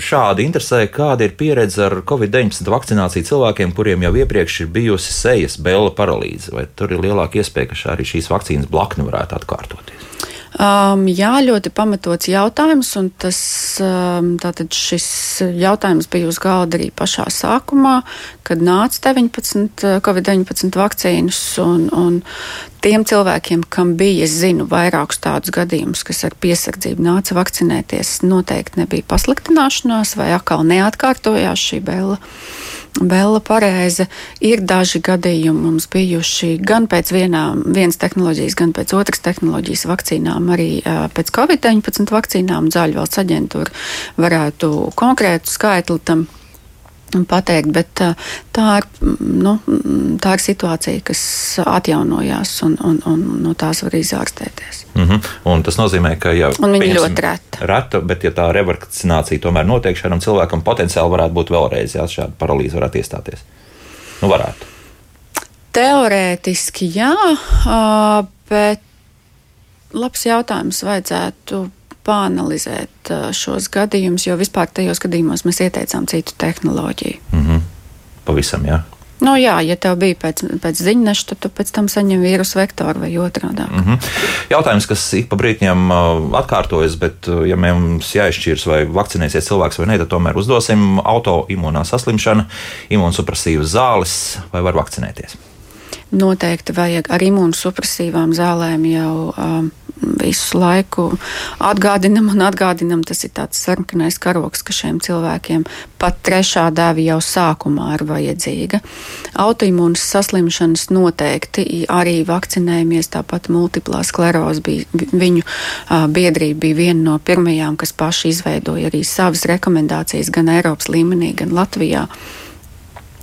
A: šādi interesē, kāda ir pieredze ar Covid-19 vakcināciju cilvēkiem, kuriem jau iepriekš ir bijusi sejas bēla paralīze. Vai tur ir lielāka iespēja, ka arī šīs vakcīnas blakni varētu atkārtoties?
B: Um, jā, ļoti pamatots jautājums, un tas, um, tātad šis jautājums bija uz galda arī pašā sākumā, kad nāca 19 uh, Covid-19 vakcīnas, un, un tiem cilvēkiem, kam bija, es zinu, vairākus tādus gadījumus, kas ar piesardzību nāca vakcinēties, noteikti nebija pasliktināšanās vai atkal neatkārtojās šī bēla Bela pareize. Ir daži gadījumi mums bijuši gan pēc vienā, vienas tehnoloģijas, gan pēc otras tehnoloģijas vakcīnām, arī pēc Covid-19 vakcīnām. Zāļu valsts aģentūra varētu konkrētu skaitli tam pateikt, bet tā ir, nu, tā ir situācija, kas atjaunojās un, un, un no tās var izārstēties.
A: Mm -hmm. Un tas nozīmē, ka ja,
B: un viņa ļoti reta.
A: reta. Bet, ja tā revakcinācija tomēr notiek, šādam cilvēkam potenciāli varētu būt vēlreiz, ja šāda paralīze varētu iestāties. Nu, varētu.
B: Teorētiski jā, bet labs jautājums vajadzētu pāanalizēt šos gadījumus, jo vispār tajos gadījumos mēs ieteicām citu tehnoloģiju.
A: Mm -hmm. Pavisam, jā.
B: Nu, jā, ja tev bija pēc, pēc ziņneša, tad tu pēc tam saņem vīrusu vektoru vai otrādi. Mm
A: -hmm. Jautājums, kas ik pa brīdim atkārtojas, bet, ja mums jāizšķirs, vai vakcinēsies cilvēks vai nē, tad tomēr uzdosim autoimūnā saslimšana, imunsupresīvas zāles vai var vakcinēties.
B: Noteikti vajag ar imūnsupresīvām zālēm jau um, visu laiku atgādinam un atgādinam. Tas ir tāds sarkanais karoks, ka šiem cilvēkiem pat trešā dēva jau sākumā ir vajadzīga. Autoimūnas saslimšanas noteikti arī vakcinējamies, tāpat multiplā skleroze bija viņu biedrība bija viena no pirmajām, kas paši izveidoja arī savas rekomendācijas gan Eiropas līmenī, gan Latvijā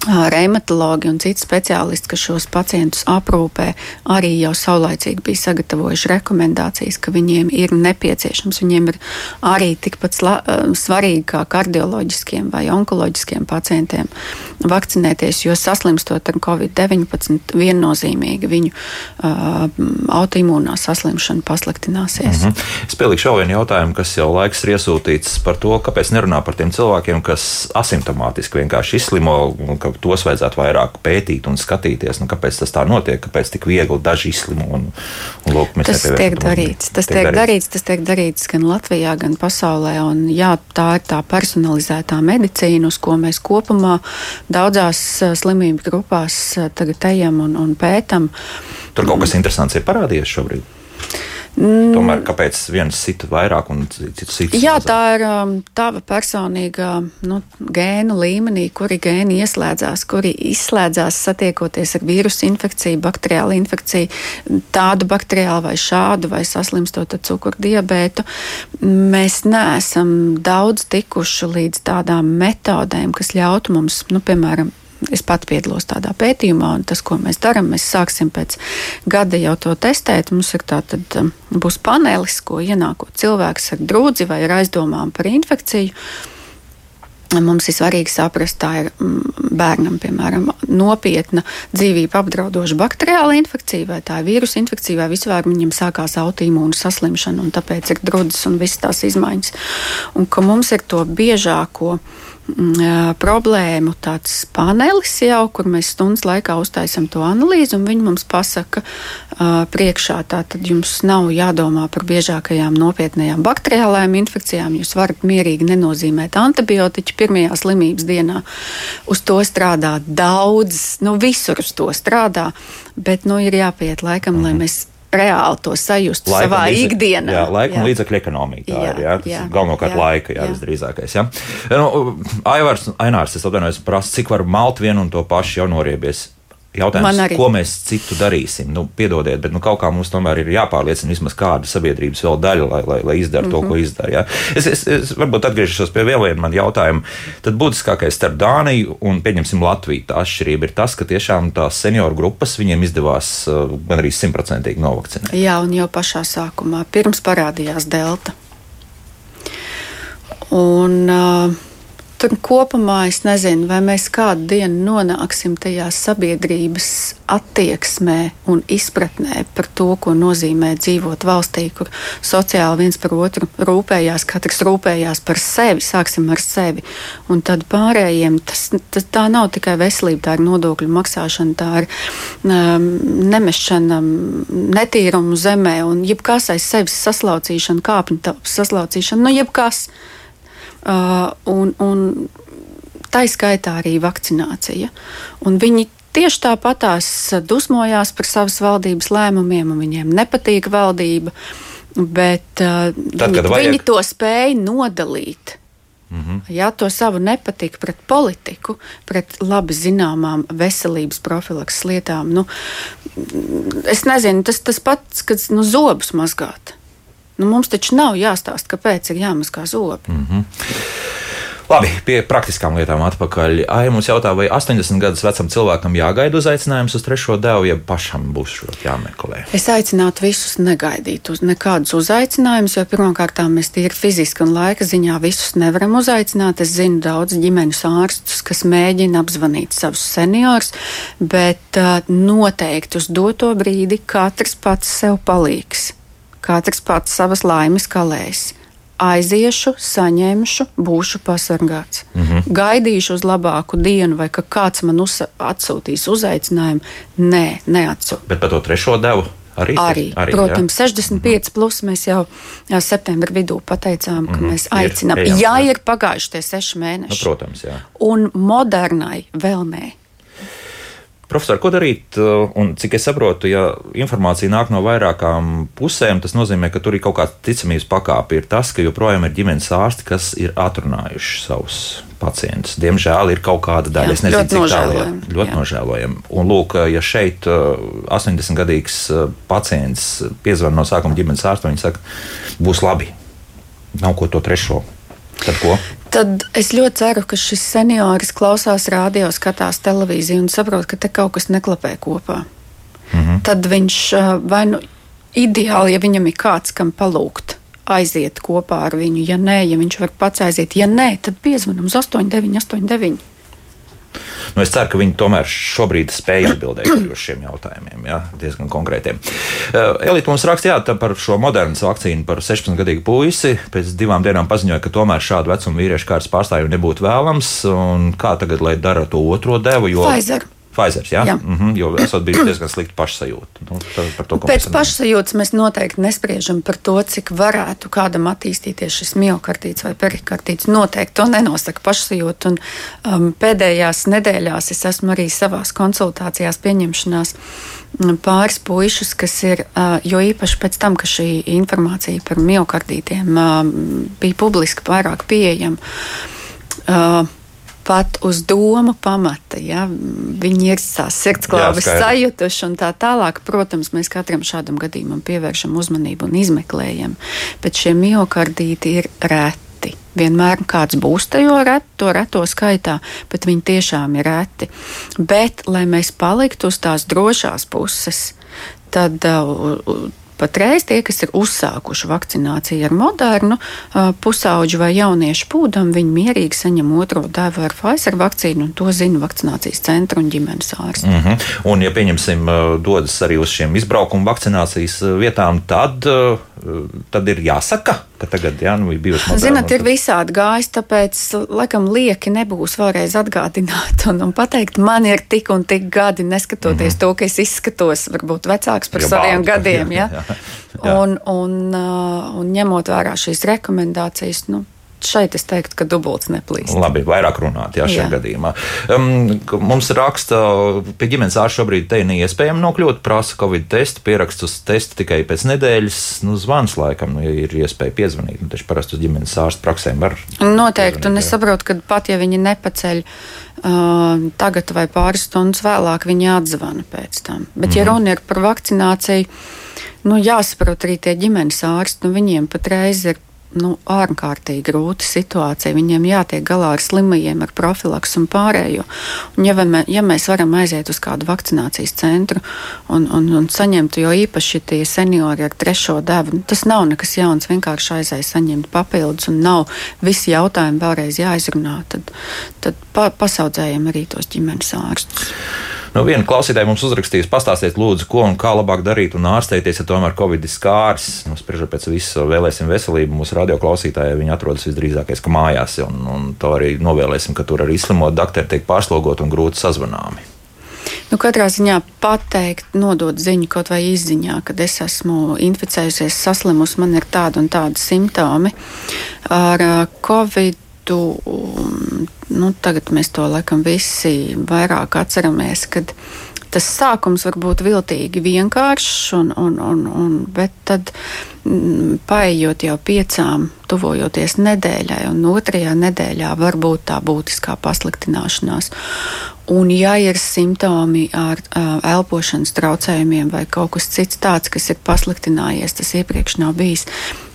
B: reumatologi un citi speciālisti, kas šos pacientus aprūpē, arī jau saulaicīgi bija sagatavojuši rekomendācijas, ka viņiem ir nepieciešams, viņiem ir arī tikpat svarīgi kā kardioloģiskiem vai onkoloģiskiem pacientiem vakcinēties, jo saslimstot ar covid-19 viennozīmīgi viņu uh, autoimūnā saslimšana pasliktināsies. Mm
A: -hmm. Vēl vienu jautājumu, kas jau laiks ir iesūtīts par to, kāpēc nerunā par tiem cilvēkiem, kas asimptomātiski vienkārši izslimo, ka tos vajadzētu vairāk pētīt un skatīties, nu, kāpēc tas tā notiek, kāpēc tik viegli daži izslimo. Un, un, lūk,
B: tas tiek darīts. Tas tiek, tiek darīts. Tas tiek darīts gan Latvijā, gan pasaulē. Un, jā, tā ir tā personalizētā medicīna, uz ko mēs kopumā daudzās slimību grupās tagad ejam un, un pētam.
A: Tur kaut kas interesants ir parādījies šobrīd. Mm. Tomēr kāpēc viens sita vairāk un cits sita?
B: Jā, mazāk? tā ir um, tava personīgā nu, gēnu līmenī, kuri gēni ieslēdzās, kuri izslēdzās satiekoties ar vīrusu infekciju, bakteriālu infekciju, tādu bakteriālu vai šādu, vai saslimstot ar cukurdibētu. Mēs neesam daudz tikuši līdz tādām metodēm, kas ļautu mums, nu, piemēram, Es pat piedalos tādā pētījumā, un tas, ko mēs darām, mēs sāksim pēc gada jau to testēt. Mums ir tātad, um, būs panelis, ko ienākot cilvēks ar drūdzi vai ar aizdomām par infekciju. Mums ir svarīgi saprast, tā ir mm, bērnam, piemēram, nopietna dzīvību apdraudoša bakteriāla infekcija, vai tā ir vīrusu infekcija, vai vispār viņam sākās autoimūna saslimšana, un tāpēc ir drudzes un visas tās izmaiņas. Un ka mums ir to biežāko Mm, problēmu tāds panelis jau, kur mēs stundas laikā uztaisam to analīzi, un viņi mums pasaka uh, priekšā, tātad jums nav jādomā par biežākajām nopietnējām bakteriālajām infekcijām. Jūs varat mierīgi nenozīmēt antibiotiķu pirmajā slimības dienā. Uz to strādā daudz, nu visur uz to strādā, bet nu ir jāpiet laikam, mm -hmm. lai mhm. mēs reāli to sajust laika savā līdzek, ikdienā.
A: Jā, laika jā. un līdzekļu ekonomija. Tā jā, ir jā, jā, galvenokārt jā, laika, jā, jā. visdrīzākais. Jā. Nu, Aivars, Ainārs, es atvainojos, prasa, cik var malt vienu un to pašu jau noriebies. Jautājums, ko mēs citu darīsim? Nu, piedodiet, bet nu, kaut kā mums tomēr ir jāpārliecina vismaz kāda sabiedrības vēl daļa, lai, lai, lai izdara mm -hmm. to, ko mhm. izdara. Ja? Es, es, es varbūt atgriežos pie vēl viena man jautājuma. Tad būtiskākais starp Dāniju un, pieņemsim, Latviju tā atšķirība ir tas, ka tiešām tās senioru grupas viņiem izdevās uh, gan arī simtprocentīgi novakcinēt.
B: Jā, un jau pašā sākumā, pirms parādījās delta. Un, uh, Tur kopumā es nezinu, vai mēs kādu dienu nonāksim tajā sabiedrības attieksmē un izpratnē par to, ko nozīmē dzīvot valstī, kur sociāli viens par otru rūpējās, katrs rūpējās par sevi, sāksim ar sevi. Un tad pārējiem tas, tas tā nav tikai veselība, tā ir nodokļu maksāšana, tā ir um, nemešana netīrumu zemē un jebkas aiz sevis saslaucīšana, kāpņu saslaucīšana, nu jebkas. Uh, un, un tā izskaitā arī vakcinācija. Un viņi tieši tāpatās dusmojās par savas valdības lēmumiem, un viņiem nepatīk valdība, bet uh, Tad, viņi, vajag... viņi to spēja nodalīt. Mm -hmm. Jā, to savu nepatiku pret politiku, pret labi zināmām veselības profilakses lietām. Nu, es nezinu, tas tas pats, kad nu, zobus mazgāt. Nu, mums taču nav jāstāsta, kāpēc ir jāmazgā zobi. Mm -hmm.
A: Labi, pie praktiskām lietām atpakaļ. Ai, mums jautā, vai 80 gadus vecam cilvēkam jāgaida uzaicinājums uz trešo devu, ja pašam būs jāmeklē?
B: Es aicinātu visus negaidīt uz nekādus uzaicinājumus, jo pirmkārt mēs tīri fiziski un laika ziņā visus nevaram uzaicināt. Es zinu daudz ģimenes ārstus, kas mēģina apzvanīt savus seniorus, bet uh, noteikti uz doto brīdi katrs pats sev palīgs. Katrs pats savas laimes kalēs aiziešu, saņemšu, būšu pasargāts. Mm -hmm. Gaidīšu uz labāku dienu, vai ka kāds man uz, atsūtīs uzaicinājumu. Nē, neatsūtīs.
A: Bet par to trešo devu. Arī,
B: arī, arī protams, jā. 65 mm -hmm. plus mēs jau jā, septembrī vidū pateicām, ka mm -hmm. mēs aicinām. Ir, ejam, jā, ir pagājuši tie seši mēneši.
A: Nu, protams, jā.
B: Un modernai vēl nē.
A: Profesor, ko darīt? Uh, un cik es saprotu, ja informācija nāk no vairākām pusēm, tas nozīmē, ka tur ir kaut kāda ticamības pakāpe. Ir tas, ka joprojām ir ģimenes ārsti, kas ir atrunājuši savus pacientus. Diemžēl ir kaut kāda daļa,
B: Jā, es nezinu, cik tālu ir.
A: Ļoti nožēlojami. Un, lūk, ja šeit 80-gadīgs uh, pacients piezvan no sākuma ģimenes ārsta, viņi saka, būs labi. Nav ko to trešo. Tad ko?
B: Tad es ļoti ceru, ka šis senioris klausās radio, skatās televīziju un saprot, ka te kaut kas neklapē kopā. Mm -hmm. Tad viņš vai nu ideāli, ja viņam ir kāds, kam palūgt, aiziet kopā ar viņu. Ja nē, ja viņš var pats aiziet, ja nē, tad piezvanām uz 8989.
A: Nu, es ceru, ka viņi tomēr šobrīd spēj atbildēt uz šiem jautājumiem, jā, diezgan konkrētiem. Uh, Elīte mums rakstīja par šo modernu vakcīnu par 16-gadīgu puisi. Pēc divām dienām paziņoja, ka tomēr šādu vecumu vīriešu kārtas pārstāvju nebūtu vēlams. Kā tagad, lai dara to otro devu?
B: Jo... Pfizer.
A: Pfizer, jā, jā. Mm -hmm, jo esat bijis diezgan slikti pašsajūta. Nu,
B: to, Pēc pašsajūtas mēs noteikti nespriežam par to, cik varētu kādam attīstīties šis miocardīts vai perikardīts. Noteikti to nenosaka pašsajūta. Un, um, pēdējās nedēļās es esmu arī savās konsultācijās pieņemšanās mm, pāris puišus, kas ir, uh, jo īpaši pēc tam, ka šī informācija par miocardītiem uh, bija publiski vairāk pieejama. Pat uz domu pamata. Ja? Viņi ir tās sirdsklābes sajutuši un tā tālāk. Protams, mēs katram šādam gadījumam pievēršam uzmanību un izmeklējam, bet šie miocardīti ir reti. Vienmēr kāds būs ret, to reto skaitā, bet viņi tiešām ir reti. Bet, lai mēs paliktu uz tās drošās puses, tad uh, Patreiz tie, kas ir uzsākuši vakcināciju ar modernu pusauģu vai jauniešu pūdam, viņi mierīgi saņem otro devu ar Pfizer vakcīnu, un to zina vakcinācijas centra un ģimenes ārsti.
A: Mm -hmm. Un, ja pieņemsim, dodas arī uz šiem izbraukuma vakcinācijas vietām, tad, tad ir jāsaka, ka tagad jā, nu, ir bijusi
B: moderna. Zinat, ir visādi gājis, tāpēc laikam lieki nebūs vēlreiz atgādināt un, un pateikt, man ir tik un tik gadi, neskatoties mm -hmm. to, ka es izskatos varbūt vecāks par ja, saviem bādu, gadiem. (laughs) Jā, jā. Un, un, uh, un ņemot vērā šīs rekomendācijas, nu, šeit es teiktu, ka dubults neplīst.
A: Labi, vairāk runāt, jā, šajā jā. gadījumā. Um, mums raksta, pie ģimenes ārsta šobrīd te neiespējami nokļūt, prasa Covid testu, pieraksts uz testu tikai pēc nedēļas, nu, zvans laikam, nu, ja ir iespēja piezvanīt, nu, taču parasti uz ģimenes ārsta praksēm var.
B: Noteikti, un es saprotu, ka pat ja viņi nepaceļ uh, tagad vai pāris stundas vēlāk, viņi atzvana pēc tam. Bet, mm -hmm. ja mhm. runa ir par vakcināciju, nu, jāsaprot arī tie ģimenes ārsti, nu, viņiem patreiz ir nu, ārkārtīgi grūta situācija. Viņiem jātiek galā ar slimajiem, ar profilaksu un pārējo. Un ja, mē, ja mēs varam aiziet uz kādu vakcinācijas centru un, un, un saņemt, jo īpaši tie seniori ar trešo devu, nu, tas nav nekas jauns. Vienkārši aiziet saņemt papildus un nav visi jautājumi vēlreiz jāizrunā. Tad, tad pa, pasaudzējam arī tos ģimenes ārstus.
A: Nu, viena klausītāja mums uzrakstīs, pastāstiet, lūdzu, ko un kā labāk darīt un ārstēties, ja tomēr Covid ir skārs. Nu, spriežot pēc visu, vēlēsim veselību. Mūsu radioklausītāji viņi atrodas visdrīzākais, ka mājās, un, un to arī novēlēsim, ka tur arī izslimot doktori tiek pārslogoti un grūti sazvanāmi.
B: Nu, katrā ziņā pateikt, nodot ziņu kaut vai izziņā, kad es esmu inficējusies, saslimusi, man ir tādi un tādi simptomi. Ar Covid tu, nu, tagad mēs to laikam visi vairāk atceramies, kad tas sākums var būt viltīgi vienkāršs, un, un, un, un, bet tad mm, paējot jau piecām, tuvojoties nedēļai, un otrajā nedēļā var būt tā būtiskā pasliktināšanās. Un, ja ir simptomi ar uh, elpošanas traucējumiem vai kaut kas cits tāds, kas ir pasliktinājies, tas iepriekš nav bijis,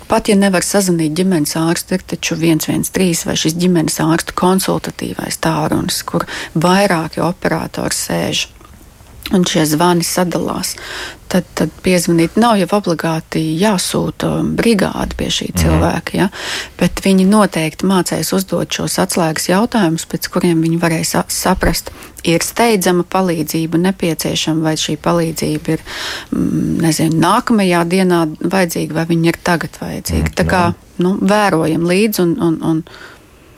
B: Pat ja nevar sazvanīt ģimenes ārstu, ir taču 113 vai šis ģimenes ārstu konsultatīvais tālrunis, kur vairāki operatori sēž un šie zvani sadalās. Tad, tad piezvanīt nav jau obligāti jāsūta brigāde pie šī mm. cilvēka, ja? bet viņi noteikti mācīs uzdot šos atslēgas jautājumus, pēc kuriem viņi varēs saprast, ir steidzama palīdzība nepieciešama, vai šī palīdzība ir mm, nezinu, nākamajā dienā vajadzīga, vai viņa ir tagad vajadzīga. Mm, Tā kā nu, vērojam līdzi un. un, un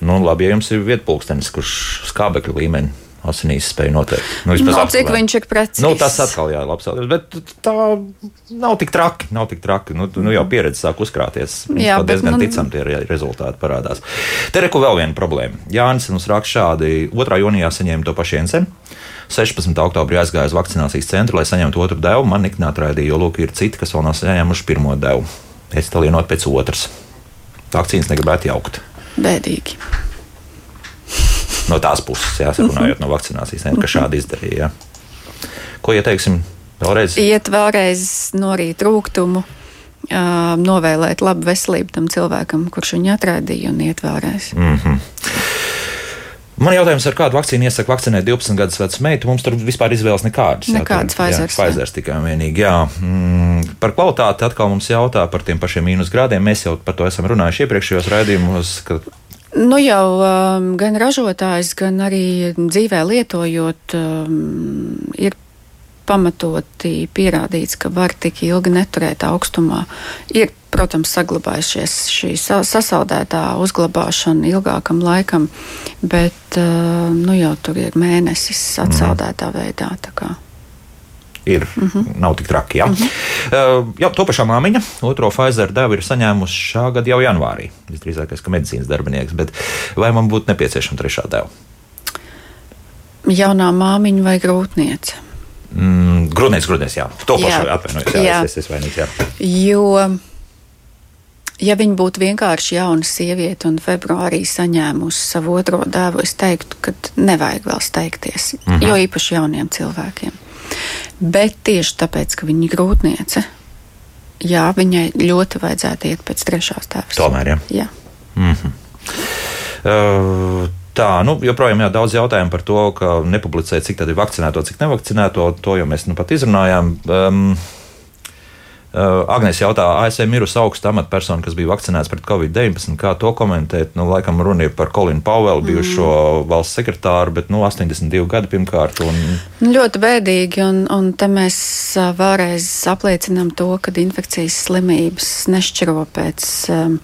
A: Nu, labi, ja jums ir vietpulkstenis, kurš skābekļa līmenī asinīs spēja noteikt.
B: Nu, no, nu, cik viņš ir precīzs?
A: Nu, tas atkal jā, labs jautājums. Bet tā nav tik traki. Nav tik traki. Nu, nu jau pieredze sāk uzkrāties. Jā, bet diezgan nu, ticam tie rezultāti parādās. Te reku vēl viena problēma. Jānis mums raksta šādi. 2. jūnijā saņēma to pašu Jensenu. 16. oktobrī aizgāju uz vakcinācijas centru, lai saņemtu otru devu. Man nikni atraidīja, jo lūk, ir citi, kas vēl nav saņēmuši pirmo devu. Es talienot pēc otras. Vakcīnas negribētu jaukt.
B: Bēdīgi
A: no tās puses, jā, runājot no vakcinācijas, ne, ka šādi izdarīja. Jā. Ko ieteiksim vēlreiz?
B: Iet vēlreiz norīt rūkumu. Uh, novēlēt labu veselību tam cilvēkam, kurš viņu atraidīja, un iet vēlreiz. Mm -hmm.
A: Man jautājums, ar kādu vakcīnu iesaka vakcinēt 12 gadus vecu meitu? Mums tur vispār izvēles nekādas.
B: Nekādas Pfizers.
A: Pfizers tikai un vienīgi. Jā. Mm, par kvalitāti atkal mums jautā par tiem pašiem mīnus grādiem. Mēs jau par to esam runājuši iepriekšējos raidījumos, ka
B: Nu jau um, gan ražotājs, gan arī dzīvē lietojot, um, ir pamatoti pierādīts, ka var tik ilgi neturēt augstumā. Ir, protams, saglabājušies šī sasaldētā uzglabāšana ilgākam laikam, bet uh, nu jau tur ir mēnesis atsaldētā veidā
A: ir, mm -hmm. nav tik traki. Ja? Mm -hmm. uh, jā, to pašā māmiņa, otro Pfizer devu ir saņēmusi šā gada jau janvārī. Visdrīzākais, ka medicīnas darbinieks, bet vai man būtu nepieciešama trešā deva?
B: Jaunā māmiņa vai grūtniece?
A: Mm, grūtniece, grūtniece, jā. To pašu atvainojos, jā, jā. Es, es vainīgs, jā.
B: Jo, ja viņa būtu vienkārši jauna sieviete un februārī saņēmusi savu otro dēlu, es teiktu, ka nevajag vēl steigties, mm -hmm. jo īpaši jauniem cilvēkiem. Bet tieši tāpēc, ka viņa ir grūtniece, jā, viņai ļoti vajadzētu iet pēc trešās tēvas.
A: Tomēr, jā.
B: jā.
A: Mm -hmm. uh, Tā, nu, joprojām ir daudz jautājumu par to, ka nepublicē, cik tad ir vakcinēto, cik nevakcinēto. To jau mēs nu pat izrunājām. Um, Agnēs jautā, ASV mirusi augsta amatpersona, kas bija vakcinēts pret covid-19. Kā to komentēt? Nu, laikam runa ir par Kolinu Pavelu, bijušo mm. valsts sekretāru, bet nu, 82 gadi pirmkārt. Un...
B: Nu, ļoti bēdīgi, un, un te mēs vēlreiz apliecinām to, ka infekcijas slimības nešķiro pēc. Um,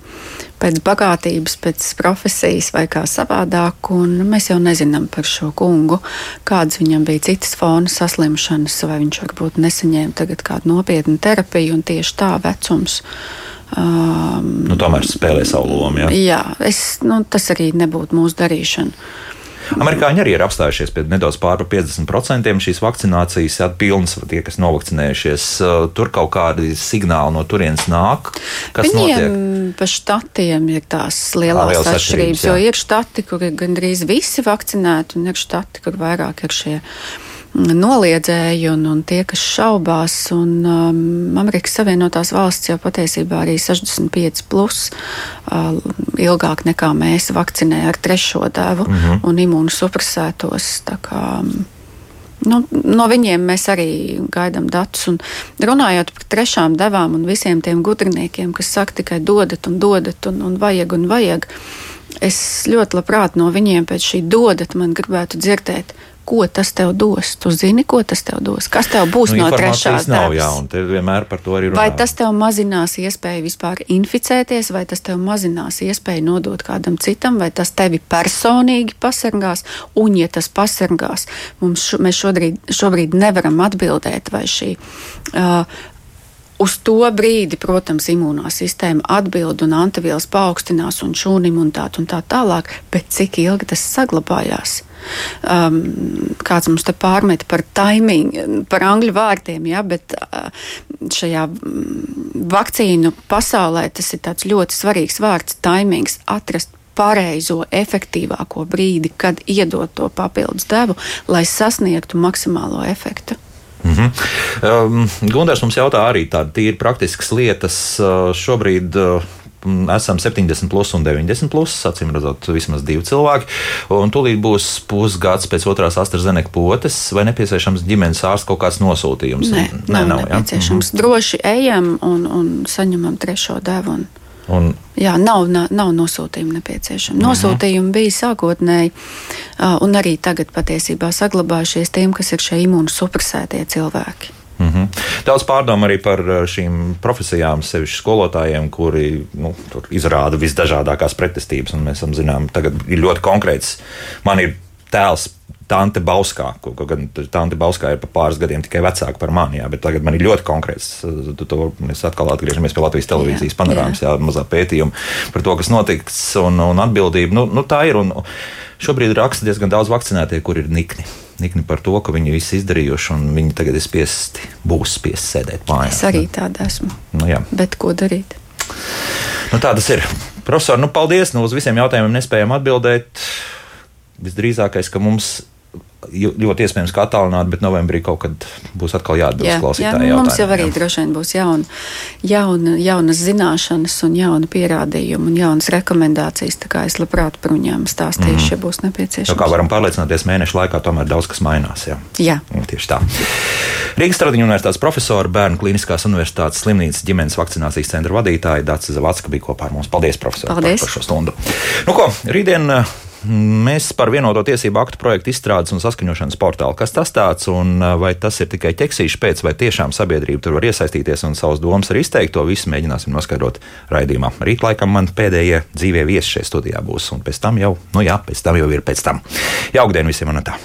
B: pēc bagātības, pēc profesijas vai kā savādāk. Mēs jau nezinām par šo kungu, kādas viņam bija citas fona saslimšanas, vai viņš varbūt nesaņēma tagad kādu nopietnu terapiju, un tieši tā vecums.
A: Um, nu, tomēr spēlē savu lomu. Jā,
B: jā es, nu, tas arī nebūtu mūsu darīšana.
A: Amerikāņi arī ir apstājušies pie nedaudz pār 50% šīs vakcinācijas, pilnas tie, kas novakcinējušies. Uh, tur kaut kādi signāli no turienes nāk.
B: Viņiem notiek? pa štatiem ir tās lielās Liels atšķirības, jo ir štati, kur ir gandrīz visi vakcinēti, un ir štati, kur vairāk ir šie noliedzēji un, un tie, kas šaubās. Un, um, Amerikas Savienotās valsts jau patiesībā arī 65 plus uh, ilgāk nekā mēs vakcinē ar trešo devu mm -hmm. un imūnosupresētos. Nu, no viņiem mēs arī gaidām datus. Un runājot par trešām devām un visiem tiem gudriniekiem, kas saka tikai dodat un dodat un, un vajag un vajag, es ļoti labprāt no viņiem pēc šī dodat man gribētu dzirdēt, ko tas tev dos. Tu zini, ko tas tev dos. Kas tev būs nu, no trešās
A: nav, jā, un.
B: Vai tas tev mazinās iespēju vispār inficēties, vai tas tev mazinās iespēju nodot kādam citam, vai tas tevi personīgi pasargās, un ja tas pasargās, mums šo, mēs šobrīd, šobrīd nevaram atbildēt, vai šī. Uh, Uz to brīdi, protams, imūnā sistēma atbild un antivielas paaugstinās un šūnu imunitāti un tā tālāk, bet cik ilgi tas saglabājās? Um, kāds mums te pārmet par timing, par angļu vārdiem, ja, bet uh, šajā mm, vakcīnu pasaulē tas ir ļoti svarīgs vārds - timings, atrast pareizo, efektīvāko brīdi, kad iedot to papildus devu, lai sasniegtu maksimālo efektu.
A: Mm -hmm. um, Gunārs mums jautā arī tādas tīri praktiskas lietas. Uh, šobrīd uh, esam 70 plus un 90 plus, acīm redzot, vismaz divi cilvēki. Un tūlīt būs pusgads pēc otrās AstraZeneca potes, vai nepieciešams ģimenes ārsts kaut kāds nosūtījums?
B: Nē, nav, nav nepieciešams. Ja? Droši ejam un, un saņemam trešo devu. Un... Un, Jā, nav, nav, nosūtījuma nepieciešama. Mhm. Nosūtījumi bija sākotnēji, un arī tagad patiesībā saglabājušies tiem, kas ir šie imūnosupresētie cilvēki.
A: Mm -hmm. Daudz pārdomu arī par šīm profesijām, sevišķi skolotājiem, kuri nu, izrāda visdažādākās pretestības. Mēs zinām, tagad ir ļoti konkrēts. Man ir tēls Tante Bauskā, ko gan Tante Bauskā ir pa pāris gadiem tikai vecāka par mani, jā, bet tagad man ir ļoti konkrēts. To mēs atkal atgriežamies pie Latvijas televīzijas panorāmas, jā, mazā pētījuma par to, kas notiks un, un atbildība. Nu, nu, tā ir. Un, Šobrīd raksta diezgan daudz vakcinētie, kur ir nikni. Nikni par to, ka viņi visu izdarījuši, un viņi tagad ir spiesti, būs spiesti sēdēt mājās.
B: Es arī tāda esmu.
A: Nu, jā.
B: Bet ko darīt?
A: Nu, tā tas ir. Profesor, nu, paldies! Nu, uz visiem jautājumiem nespējam atbildēt. Visdrīzākais, ka mums ļoti iespējams, ka attālināti, bet novembrī kaut kad būs atkal jāatbild jā, klausītājiem.
B: Jā, mums jau arī jā. droši vien būs jaun, jauna, jaunas zināšanas, un jauna pierādījuma un jaunas rekomendācijas. Tā kā es labprāt par viņiem stāstīšu, mm. ja būs nepieciešams.
A: Tā kā varam pārliecināties, mēnešu laikā tomēr daudz kas mainās. Jā,
B: jā.
A: Un tieši tā. Rīgas Tradiņu universitātes profesora, Bērnu Kliniskās universitātes slimnīcas ģimenes vakcinācijas centra vadītāja Dācis Zavacka bija kopā ar mums. Paldies, profesor,
B: Paldies.
A: par, par šo stundu. Nu ko, rītdien Mēs par vienoto tiesību aktu projektu izstrādes un saskaņošanas portālu. Kas tas tāds un vai tas ir tikai ķeksīšs pēc, vai tiešām sabiedrība tur var iesaistīties un savus domas arī izteikt, to visu mēģināsim noskaidrot raidījumā. Rīt laikam man pēdējie dzīvie viesi šajā studijā būs, un pēc tam jau, nu jā, pēc tam jau ir pēc tam. Jaukdien visiem un tā!